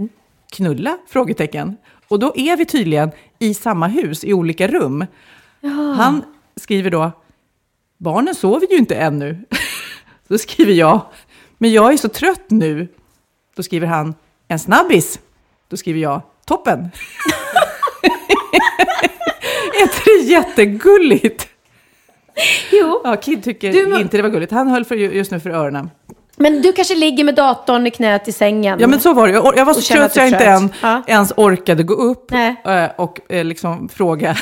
knulla? Frågetecken. Och då är vi tydligen i samma hus, i olika rum. Han skriver då, barnen sover ju inte ännu. Då skriver jag, men jag är så trött nu. Då skriver han, en snabbis. Då skriver jag, toppen. är inte det jättegulligt? Jo. Ja, Kid tycker Du må- inte det var gulligt. Han höll för, just nu för öronen. Men du kanske ligger med datorn i knät i sängen. Ja, men så var det. Jag, jag var Och så trött att jag inte än, Ja. ens orkade gå upp Nej. eh, och eh, liksom fråga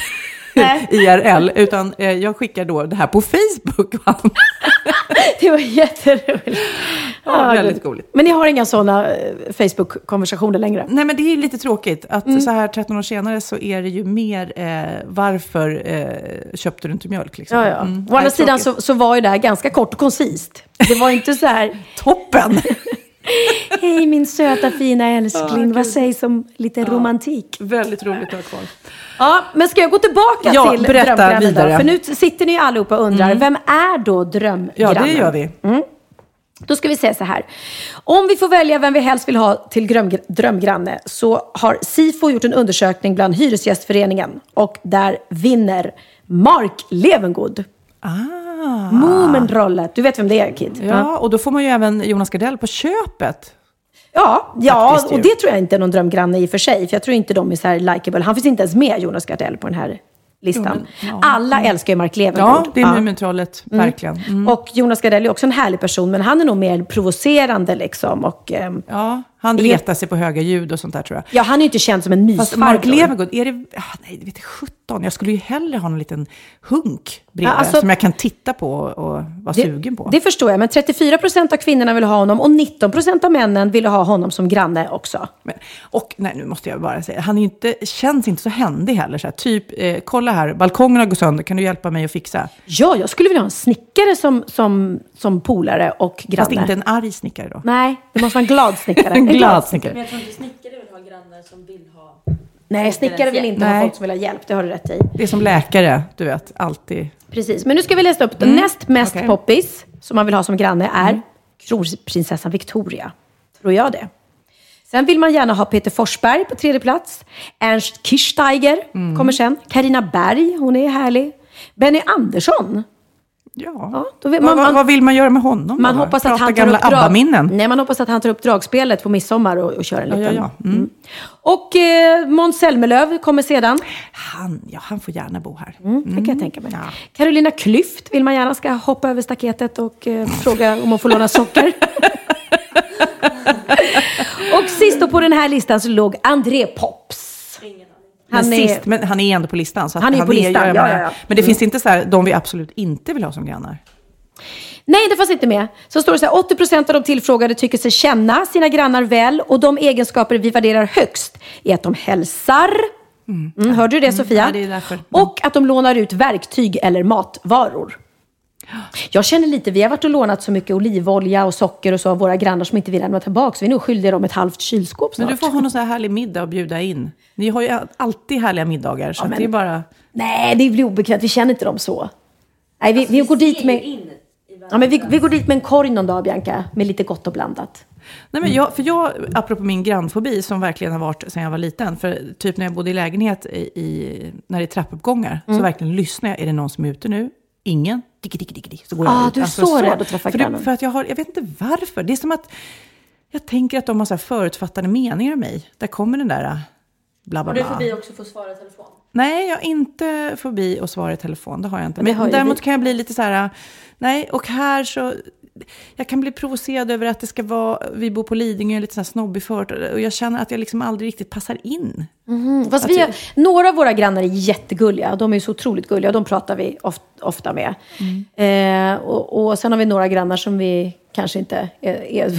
IRL, utan eh, jag skickar då det här på Facebook. Det var jätteroligt. Ja, Ah, väldigt roligt. Men ni har inga sådana eh, Facebook-konversationer längre? Nej, men det är ju lite tråkigt att Mm. så här 13 år senare så är det ju mer eh, varför eh, köpte du inte mjölk? Liksom. Ja, ja. Mm. Å andra sidan så, så var ju det här ganska kort och koncist. Det var inte så här... Toppen! Hej min söta fina älskling, vad sägs om lite romantik? Väldigt roligt att ha kvar. Ja, men ska jag gå tillbaka Ja, till berätta drömgrannen då? vidare. För nu sitter ni allihopa och undrar, Mm. vem är då drömgrannen? Ja, det gör vi. Mm. Då ska vi säga så här. Om vi får välja vem vi helst vill ha till drömgranne så har Sifo gjort en undersökning bland Hyresgästföreningen och där vinner Mark Levengood. Ah. Moominrollet. Du vet vem det är, Kid? Ja, och då får man ju även Jonas Gardell på köpet. Ja, ja och det tror jag inte är någon drömgranne i och för sig. För jag tror inte de är så här likeable. Han finns inte ens med, Jonas Gardell, på den här listan. Jo, ja. Alla älskar ju Mark Levengood. Ja, det är Mumintrollet, verkligen. Mm. Och Jonas Gardell är också en härlig person, men han är nog mer provocerande liksom. Och, ehm, Ja, han retar sig på höga ljud och sånt där tror jag. ja, han är ju inte känd som en mysfarbror. Fast Mark Levengood, är det... Ah, nej, det vet jag 17. Jag skulle ju hellre ha en liten hunk bredvid Ja, alltså- som jag kan titta på och vara sugen på. Det förstår jag, men 34 procent av kvinnorna vill ha honom och 19 procent av männen ville ha honom som granne också. Men, och nej, nu måste jag bara säga, han är inte, känns inte så händig heller. Så här, typ, eh, kolla här, balkongen har gått sönder, kan du hjälpa mig att fixa? Ja, jag skulle vilja ha en snickare som, som, som polare och granne. Fast inte en arg snickare då. Nej, det måste vara en glad snickare. Glad snickare. jag tror inte snickare vill ha grannar som vill ha... Nej, snickare vill inte ha Nej. folk som vill ha hjälp. Det har du rätt i. Det är som läkare, du vet, alltid. Precis, men nu ska vi läsa upp den Mm. näst mest Okej. poppis som man vill ha som granne är kronprinsessan Victoria. Tror jag det. Sen vill man gärna ha Peter Forsberg på tredje plats. Ernst Kirchsteiger Mm. kommer sen. Karina Berg, hon är härlig. Benny Andersson. Ja. då vill, man, vad, vad vill man göra med honom man då? hoppas att Prata han tar gamla upp drag- ABBA-minnen? Nej, man hoppas att han tar upp dragspelet på midsommar och, och kör en Ja, liten. ja, ja. Mm. Och eh, Måns Zelmerlöw kommer sedan. Han, ja, han får gärna bo här. Mm, det kan jag tänka mig. Carolina Klüft vill man gärna ska hoppa över staketet och eh, fråga om hon får låna socker. och sist då på den här listan så låg André Pops. Han Han men, är- sist, men han är ändå på listan. Så Han är på ju- listan, jag ja, ja, ja. Men det Mm. finns inte så här, de vi absolut inte vill ha som grannar. Nej, det fanns inte med. Så står det så här, 80% av de tillfrågade tycker sig känna sina grannar väl och de egenskaper vi värderar högst är att de hälsar. Mm, hörde du det Sofia? ja, det är. Och att de lånar ut verktyg eller matvaror. Jag känner lite, vi har varit och lånat så mycket olivolja och socker och så av våra grannar som inte vill lämna tillbaka. Så vi är nog skyldiga dem ett halvt kylskåp snart. Men du får ha någon så här härlig middag och bjuda in. Ni har ju alltid härliga middagar, så att men- det är bara... Nej, det blir obekvämt. Vi känner inte dem så. Nej, vi, vi, går dit med... Ja, men vi, vi går dit med en korg någon dag, Bianca, med lite gott och blandat. Nej, men jag, för jag, apropå min grannfobi som verkligen har varit sedan jag var liten. För typ när jag bodde i lägenhet i, i, när det är trappuppgångar så Mm. verkligen lyssnar jag. Är det någon som är ute nu? Ingen? Dicki, dicki, dicki. Så går Ah, jag ut. du är så rädd att träffa för, grannen. det, för att jag har, jag vet inte varför. Det är som att jag tänker att de har så här förutfattade meningar om mig. Där kommer den där äh, bla bla Och du är bla. förbi också för att svara i telefon. Nej, jag har inte förbi och svara i telefon. Det har jag inte. Men Men däremot vi. kan jag bli lite så här, nej, och här så... Jag kan bli provocerad över att det ska vara, vi bor på Lidingö, lite så här snobbig förort. Och jag känner att jag liksom aldrig riktigt passar in. Mm, fast vi har, några av våra grannar är jättegulliga. De är så otroligt gulliga. De pratar vi of, ofta med. Eh, och, och sen har vi några grannar som vi kanske inte är, är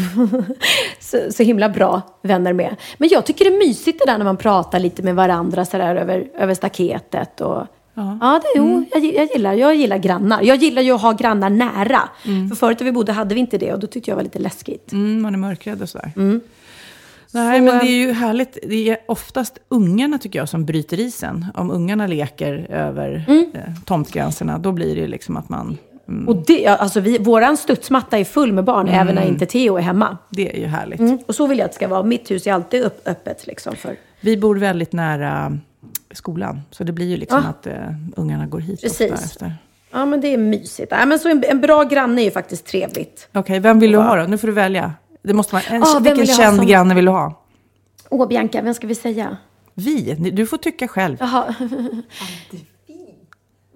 så, så himla bra vänner med. Men jag tycker det är mysigt det där när man pratar lite med varandra så där över, över staketet. Och, ja. det, jo, jag, gi- jag, gillar, jag gillar grannar. Jag gillar ju att ha grannar nära. För förut när vi bodde hade vi inte det och då tyckte jag var lite läskigt. Mm, man är mörkrädd och sådär. Mm. Nej, Så, men det är ju härligt. Det är oftast ungarna tycker jag som bryter isen. Om ungarna leker över Mm. eh, tomtgränserna, då blir det ju liksom att man... Mm, Och det, alltså vi, våran studsmatta är full med barn även när Mm. inte Theo är hemma. det är ju härligt. Mm. Och så vill jag att det ska vara. Mitt hus är alltid öppet. Liksom, för. Vi bor väldigt nära skolan, så det blir ju liksom Ja. att eh, ungarna går hit Precis. ofta efter. Ja, men det är mysigt. Ja, men så en, en bra granne är ju faktiskt trevligt. Okej, vem vill du ha då? Nu får du välja. Det måste vara en, Ah, vilken vill känd som- granne vill du ha? Åh, Bianca, vem ska vi säga? Vi? Du får tycka själv. Jaha.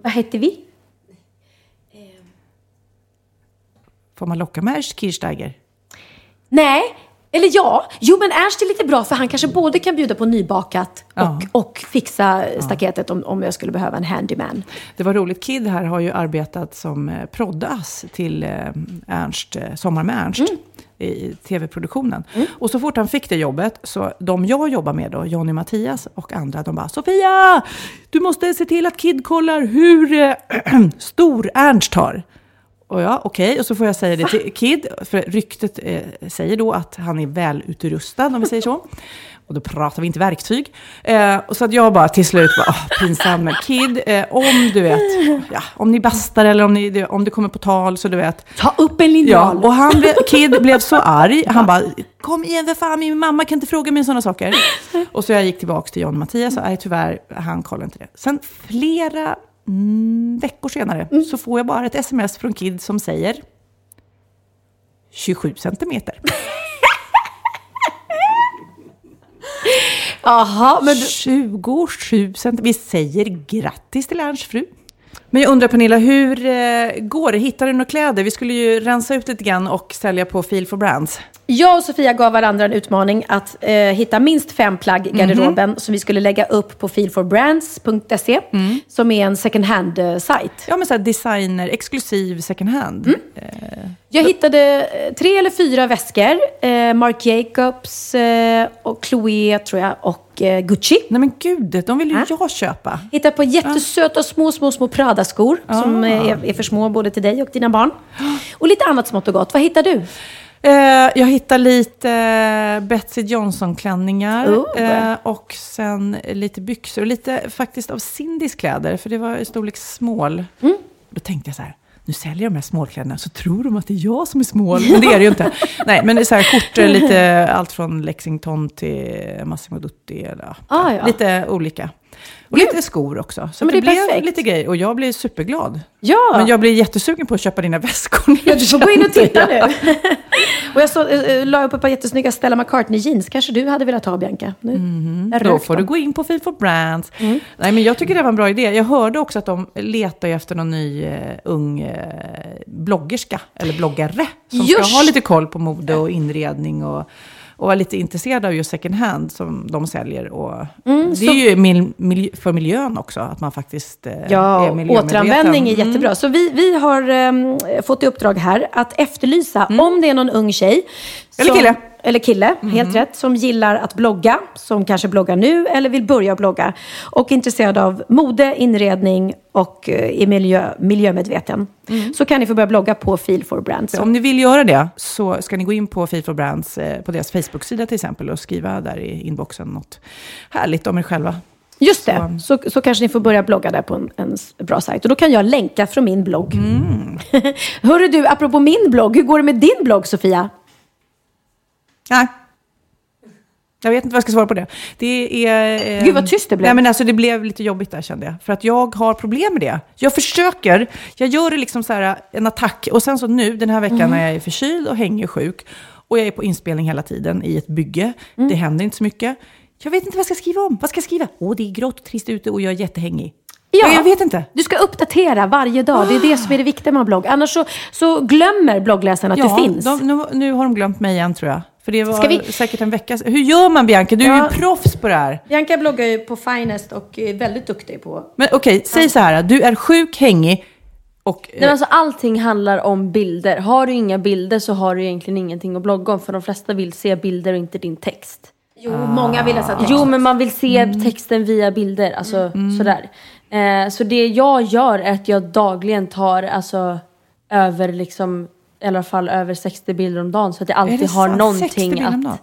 Vad heter vi? Får man locka med Kirchsteiger? Nej, Eller ja, jo men Ernst är lite bra för han kanske både kan bjuda på nybakat och, Ja. och fixa staketet om, om jag skulle behöva en handyman. Det var roligt, Kid här har ju arbetat som eh, proddas till eh, Ernst, eh, Sommar med Ernst. i tv-produktionen. Och så fort han fick det jobbet, så de jag jobbar med då, Jonny Mattias och andra, de bara Sofia! Du måste se till att Kid kollar hur eh, stor Ernst har. Och ja, okej, och så får jag säga det till Kid, för ryktet eh, säger då att han är välutrustad, om vi säger så. Och då pratar vi inte verktyg. Eh, och så att jag bara till slut bara, åh, pinsam med Kid, eh, om du vet, ja, om ni bastar eller om, ni, om det kommer på tal så du vet. Ta upp en Ja, linjal. och han blev, Kid blev så arg, han bara, kom igen för fan, min mamma kan inte fråga mig sådana saker. Och så jag gick tillbaka till John Mattias och nej tyvärr, han kollade inte det. Sen flera mm, veckor senare så får jag bara ett sms från Kid som säger 27 centimeter. Jaha, men du, 27 centimeter. Vi säger grattis till Ernsts fru. Men jag undrar Pernilla, hur eh, går det? Hittar du några kläder? Vi skulle ju rensa ut lite grann och sälja på Feel for Brands. Jag och Sofia gav varandra en utmaning att eh, hitta minst fem plagg i garderoben som vi skulle lägga upp på feelforbrands.se som är en second hand-sajt. Ja, men så här designer, exklusiv second hand. Jag hittade eh, tre eller fyra väskor. Eh, Marc Jacobs eh, och Chloé, tror jag, och eh, Gucci. Nej men gud, de vill ju Äh? jag köpa. Hittade på jättesöta små, små, små Prada-skor som eh, är, är för små både till dig och dina barn. Och lite annat smått och gott. Vad hittar du? Eh, jag hittar lite eh, Betsy Johnson-klänningar. Oh. Och sen lite byxor. Och lite faktiskt av Cindys kläder, för det var i storlek small. Då tänkte jag så här, nu säljer de här smålkläderna så tror de att det är jag som är smål. Men det är det ju inte. Nej, men det är så här skjortor, lite allt från Lexington till Massimo Dutti. Eller, Ah, ja. Lite olika. Och lite skor också. Så men det, det blev perfekt. lite grejer. Och jag blir superglad. Ja! Men jag blir jättesugen på att köpa dina väskor. Ja, du får gå in och titta nu. och jag så, äh, la upp ett par jättesnygga Stella McCartney jeans. Kanske du hade velat ha, Bianca? Nu. Jag Då rök får du dem. gå in på Feel for Brands. Nej, men jag tycker det var en bra idé. Jag hörde också att de letar efter någon ny uh, ung eh, bloggerska, eller bloggare, som Just. ska ha lite koll på mode och inredning och, och vara lite intresserad av just second hand som de säljer. Och det Mm, så- är ju mil, mil, för miljön också, att man faktiskt eh, Ja, är återanvändning är Mm. jättebra. Så vi, vi har ehm, fått i uppdrag här att efterlysa om det är någon ung tjej. Mm. Eller som- kille. Mm. Eller kille, helt rätt. Som gillar att blogga, som kanske bloggar nu eller vill börja blogga. Och intresserad av mode, inredning och eh, är miljö, miljömedveten. Så kan ni få börja blogga på Feel for Brands. Om ni vill göra det så ska ni gå in på Feel for Brands, eh, på deras Facebook-sida till exempel, och skriva där i inboxen något härligt om er själva. Just det, så, så kanske ni får börja blogga där på en, en bra sajt. Och då kan jag länka från min blogg. Mm. Hörru du, apropå min blogg, hur går det med din blogg Sofia? Nej. Jag vet inte vad jag ska svara på det. Det är... eh, Gud, vad tyst det blev. Nej, men alltså, det blev lite jobbigt där kände jag. För att jag har problem med det. Jag försöker, jag gör det liksom så här, en attack. Och sen så nu, den här veckan Mm. när jag är förkyld och hänger sjuk. Och jag är på inspelning hela tiden i ett bygge. Mm. Det händer inte så mycket. Jag vet inte vad jag ska skriva om. Vad ska jag skriva? Åh, det är grått och trist ute och jag är jättehängig. Ja. Jag vet inte. Du ska uppdatera varje dag. Det är det som är det viktiga med en blogg. Annars så, så glömmer bloggläsaren att ja, du finns. De, nu, nu har de glömt mig igen tror jag. För det var Ska vi- säkert en vecka sedan. Hur gör man Bianca? Du är Ja. ju proffs på det här. Bianca bloggar ju på Finest och är väldigt duktig på... Men okej, säg så här. Du är sjuk, hängig och... Nej, men alltså, allting handlar om bilder. Har du inga bilder så har du egentligen ingenting att blogga om. För de flesta vill se bilder och inte din text. Jo, många vill läsa text. Jo, men man vill se Mm. texten via bilder. Alltså sådär. Eh, så det jag gör är att jag dagligen tar alltså över liksom i alla fall över 60 bilder om dagen. Så att jag alltid har sant? 60 någonting att,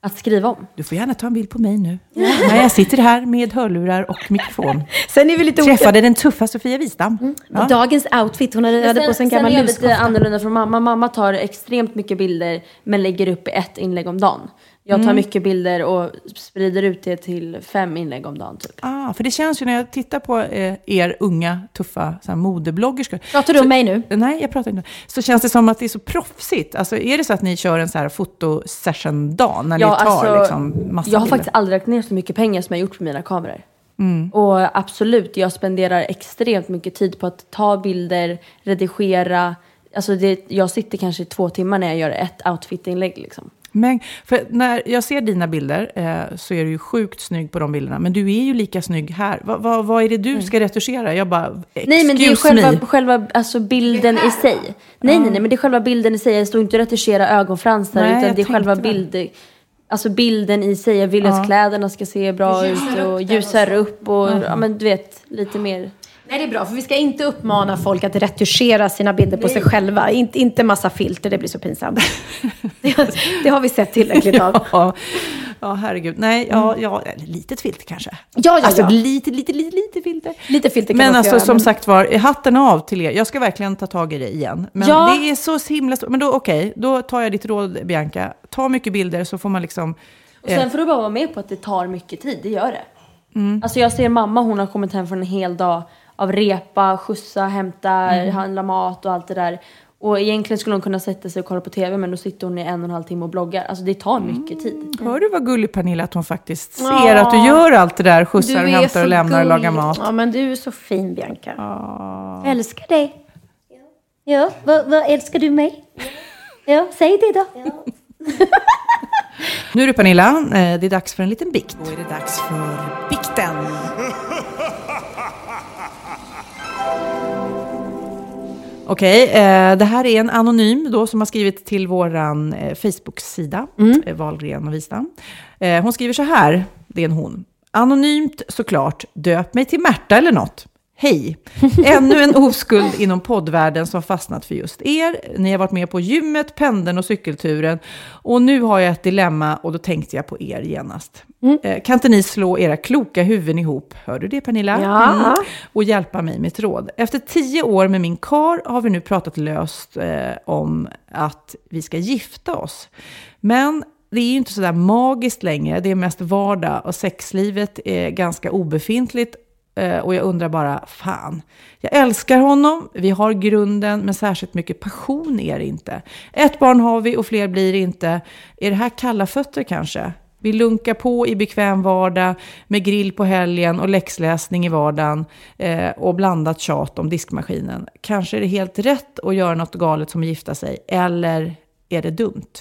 att skriva om. Du får gärna ta en bild på mig nu. När jag sitter här med hörlurar och mikrofon. Sen är vi lite olika. Träffade den tuffa Sofia Wistam. Ja. Dagens outfit, hon hade, hade på sig en gammal sen är jag lite luskofta. annorlunda från mamma. Mamma tar extremt mycket bilder men lägger upp ett inlägg om dagen. Jag tar Mm. mycket bilder och sprider ut det till fem inlägg om dagen typ. Ah, för det känns ju när jag tittar på eh, er unga, tuffa så här, modebloggerskor. Pratar du om mig nu? Nej, jag pratar inte. Så känns det som att det är så proffsigt. Alltså, är det så att ni kör en så här fotosession-dag när Ja, ni tar alltså, liksom, massa jag har bilder? faktiskt aldrig lagt ner så mycket pengar som jag gjort på mina kameror. Mm. Och absolut, jag spenderar extremt mycket tid på att ta bilder, redigera. Alltså det, jag sitter kanske i två timmar när jag gör ett outfit-inlägg. Liksom. Men för när jag ser dina bilder eh, så är du ju sjukt snygg på de bilderna. Men du är ju lika snygg här. Va, va, vad är det du ska retuschera? Jag bara, Mm. Nej men det är själva, me. själva alltså bilden i sig. Nej, nej, nej, men det är själva bilden i sig. Jag står inte och retuscherar ögonfransar Nej, utan det är själva tänkte väl. bild, alltså bilden i sig. Jag vill Ja. att kläderna ska se bra ut och ljusar upp och ja, men du vet lite mer. Nej, det är bra, för vi ska inte uppmana folk att retuschera sina bilder på sig själva. Inte, inte massa filter, det blir så pinsamt. det, har vi sett tillräckligt av. Ja, ja, herregud. Nej, ja, ja, ett litet filter kanske. Ja, ja, Alltså ja. lite, lite, lite, lite filter. Lite filter kan Men alltså göra, som men- sagt var, hatten av till er. Jag ska verkligen ta tag i det igen. Men Ja. det är så himla. Men då okej, då tar jag ditt råd Bianca. Ta mycket bilder så får man liksom... Och sen får du bara vara med på att det tar mycket tid, det gör det. Alltså jag ser mamma, hon har kommit hem från en hel dag av repa, skjutsa, hämta, handla mat och allt det där. Och egentligen skulle hon kunna sätta sig och kolla på TV men då sitter hon i en och en halv timme och bloggar. Alltså det tar mycket tid. Hör du vad gullig Pernilla att hon faktiskt ser Ja. att du gör allt det där. Skjutsar Du och hämtar och lämnar och lagar gullig. mat. Ja, men du är så fin, Bianca. Jag älskar dig. Ja, vad, vad älskar du mig? Ja, säg det då. Nu är det Pernilla, eh, det är dags för en liten bikt. Då är det dags för bikten. Okej, eh, det här är en anonym då som har skrivit till våran eh, Facebook-sida, eh, Wahlgren och Wistam. Eh, hon skriver så här, det är en hon. Anonymt såklart, döp mig till Märta eller något. Hej! Ännu en oskuld inom poddvärlden som fastnat för just er. Ni har varit med på gymmet, pendeln och cykelturen. Och nu har jag ett dilemma och då tänkte jag på er genast. Eh, kan inte ni slå era kloka huvuden ihop? Hör du det Pernilla? Ja. och hjälpa mig med ett råd. Efter tio år med min kar har vi nu pratat löst eh, om att vi ska gifta oss. Men det är ju inte sådär magiskt längre, det är mest vardag och sexlivet är ganska obefintligt. Eh, och jag undrar bara, fan, jag älskar honom, vi har grunden, men särskilt mycket passion är det inte. Ett barn har vi och fler blir det inte. Är det här kalla fötter kanske? Vi lunkar på i bekväm vardag med grill på helgen och läxläsning i vardagen eh, och blandat tjat om diskmaskinen. Kanske är det helt rätt att göra något galet som att gifta sig, eller är det dumt?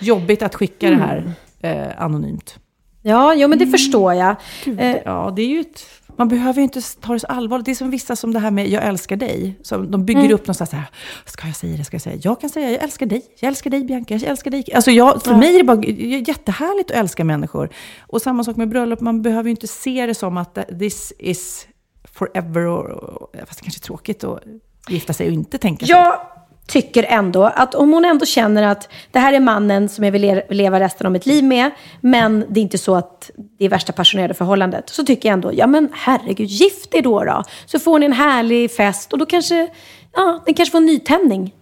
Jobbigt att skicka det här eh, anonymt. Ja, jo, men det förstår jag. Eh, Ja, det är ju ett, man behöver ju inte ta det så allvarligt. Det är som vissa som det här med jag älskar dig. Som de bygger Mm. upp någonstans så här, ska jag säga det, ska jag säga Jag kan säga jag älskar dig, jag älskar dig Bianca, jag älskar dig. Alltså jag, för mig är det bara jättehärligt att älska människor. Och samma sak med bröllop, man behöver ju inte se det som att this is forever. Och, fast det kanske är tråkigt att gifta sig och inte tänka så. Jag tycker ändå att om hon ändå känner att det här är mannen som jag vill le- leva resten av mitt liv med, men det är inte så att det är värsta passionerade förhållandet, så tycker jag ändå, ja men herregud, gift er då då. Så får ni en härlig fest och då kanske, ja, den kanske får en nytändning.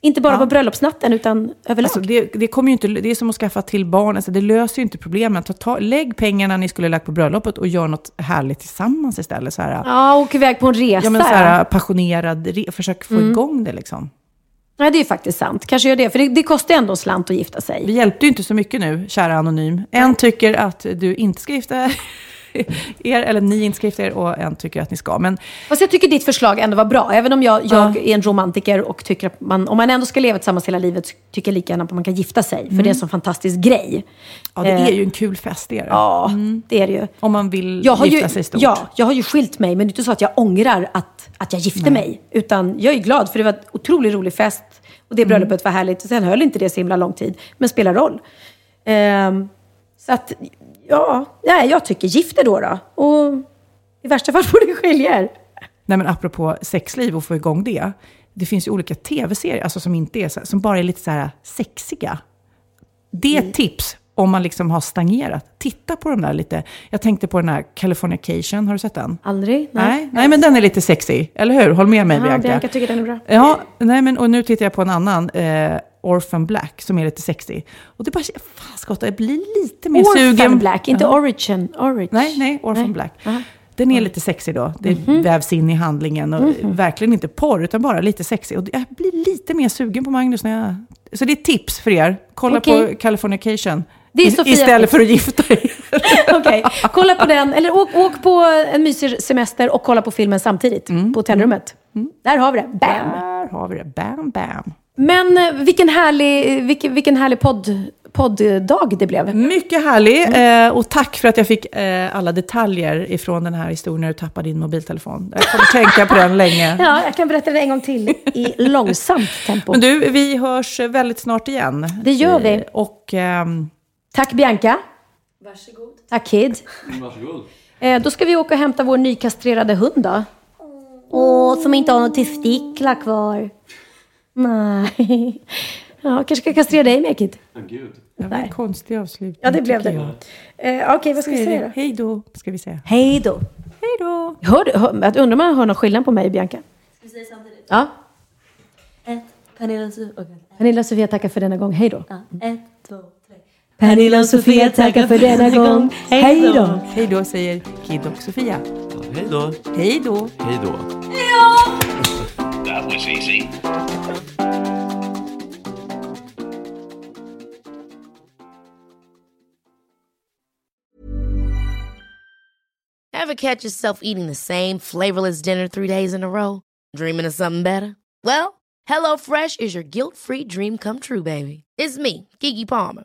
Inte bara på bröllopsnatten, utan överlag. Alltså det, det, kommer ju inte, det är som att skaffa till barn, alltså det löser ju inte problemen. Ta, ta, lägg pengarna ni skulle lagt på bröllopet och gör något härligt tillsammans istället. Så här, ja, åk iväg på en resa. Ja, men så här, passionerad, re, försök få Mm. igång det liksom. Nej, det är faktiskt sant. Kanske gör det, för det, det kostar ju ändå en slant att gifta sig. Vi hjälpte ju inte så mycket nu, kära Anonym. En tycker att du inte ska gifta er, eller ni gifta er, och en tycker att ni ska. Men Fast jag tycker ditt förslag ändå var bra. Även om jag, jag är en romantiker och tycker att man, om man ändå ska leva tillsammans hela livet, tycker jag lika gärna att man kan gifta sig. För det är en sån fantastisk grej. ja, det Eh, är ju en kul fest, det är det. Ja, det är det ju. Om man vill Jag har gifta ju, sig stort. Ja, jag har ju skilt mig, men det är inte så att jag ångrar att, att jag gifte mig. Utan jag är glad, för det var en otroligt rolig fest. Och det bröllopet var härligt. Sen höll inte det så himla lång tid, men spelar roll. Ehm, så att, ja, nej, jag tycker gift er då. då. Och i värsta fall får ni skilja er. Nej, men apropå sexliv och få igång det. Det finns ju olika tv-serier alltså som, inte är så, som bara är lite så här sexiga. Det är ett tips om man liksom har stagnerat. Titta på de där lite. Jag tänkte på den här Californication, har du sett den? Aldrig? Nej, nej men den är lite sexy, eller hur? Håll med mig Ja, Bianca. Bianca tycker den är bra. Ja, nej men och nu tittar jag på en annan, eh, Orphan Black, som är lite sexy. Och det är bara, fan skott, jag blir lite mer Orphan sugen. Black, inte Ja. Origin. Origin. Nej, nej, Orphan Nej. Black. Aha. Den är lite sexig då. Det Mhm. vävs in i handlingen. Och Verkligen inte porr, utan bara lite sexig. Och jag blir lite mer sugen på Magnus när jag... Så det är tips för er. Kolla Okej. på Californication. Det är Sofia Istället för att gifta er. Okej, kolla på den. Eller åk, åk på en mysig semester och kolla på filmen samtidigt. Mm. På hotellrummet. Där har vi det. Bam! Där har vi det. Bam, bam. Men eh, vilken härlig, vilken, vilken härlig podd, podddag det blev. Mycket härlig. Eh, och tack för att jag fick eh, alla detaljer ifrån den här historien när du tappade din mobiltelefon. Jag kommer tänka på den länge. Ja, jag kan berätta det en gång till i långsamt tempo. Men du, vi hörs väldigt snart igen. Det gör vi. Och... ehm, Tack Bianca. Varsågod. Tack Kid. Varsågod. Eh, då ska vi åka och hämta vår nykastrerade hund då. Åh, som inte har något testiklar kvar. Nej. Ja, kanske ska kastrera dig med Kid. Oh, gud. det var en konstig avslutning. Ja, det blev det. Eh, Okej, vad ska vi säga då? Hej då, ska vi säga. Hej då. Hej då. Hör, du- hör, jag undrar om man hör någon skillnad på mig och Bianca? Ska vi säga samtidigt? Ja. Ett, Pernilla och Sofia. Okej. Pernilla och Sofia tackar för denna gång. Hej då. Ja, ett, två. Pernilla och Sofia tackar för denna gång. Hej då. Hej då, säger Kid och Sofia. Hej då. Hej då. Hej då. That was easy. Ever catch yourself eating the same flavorless dinner three days in a row? Dreaming of something better? Well, HelloFresh is your guilt-free dream come true, baby. It's me, Kiki Palmer.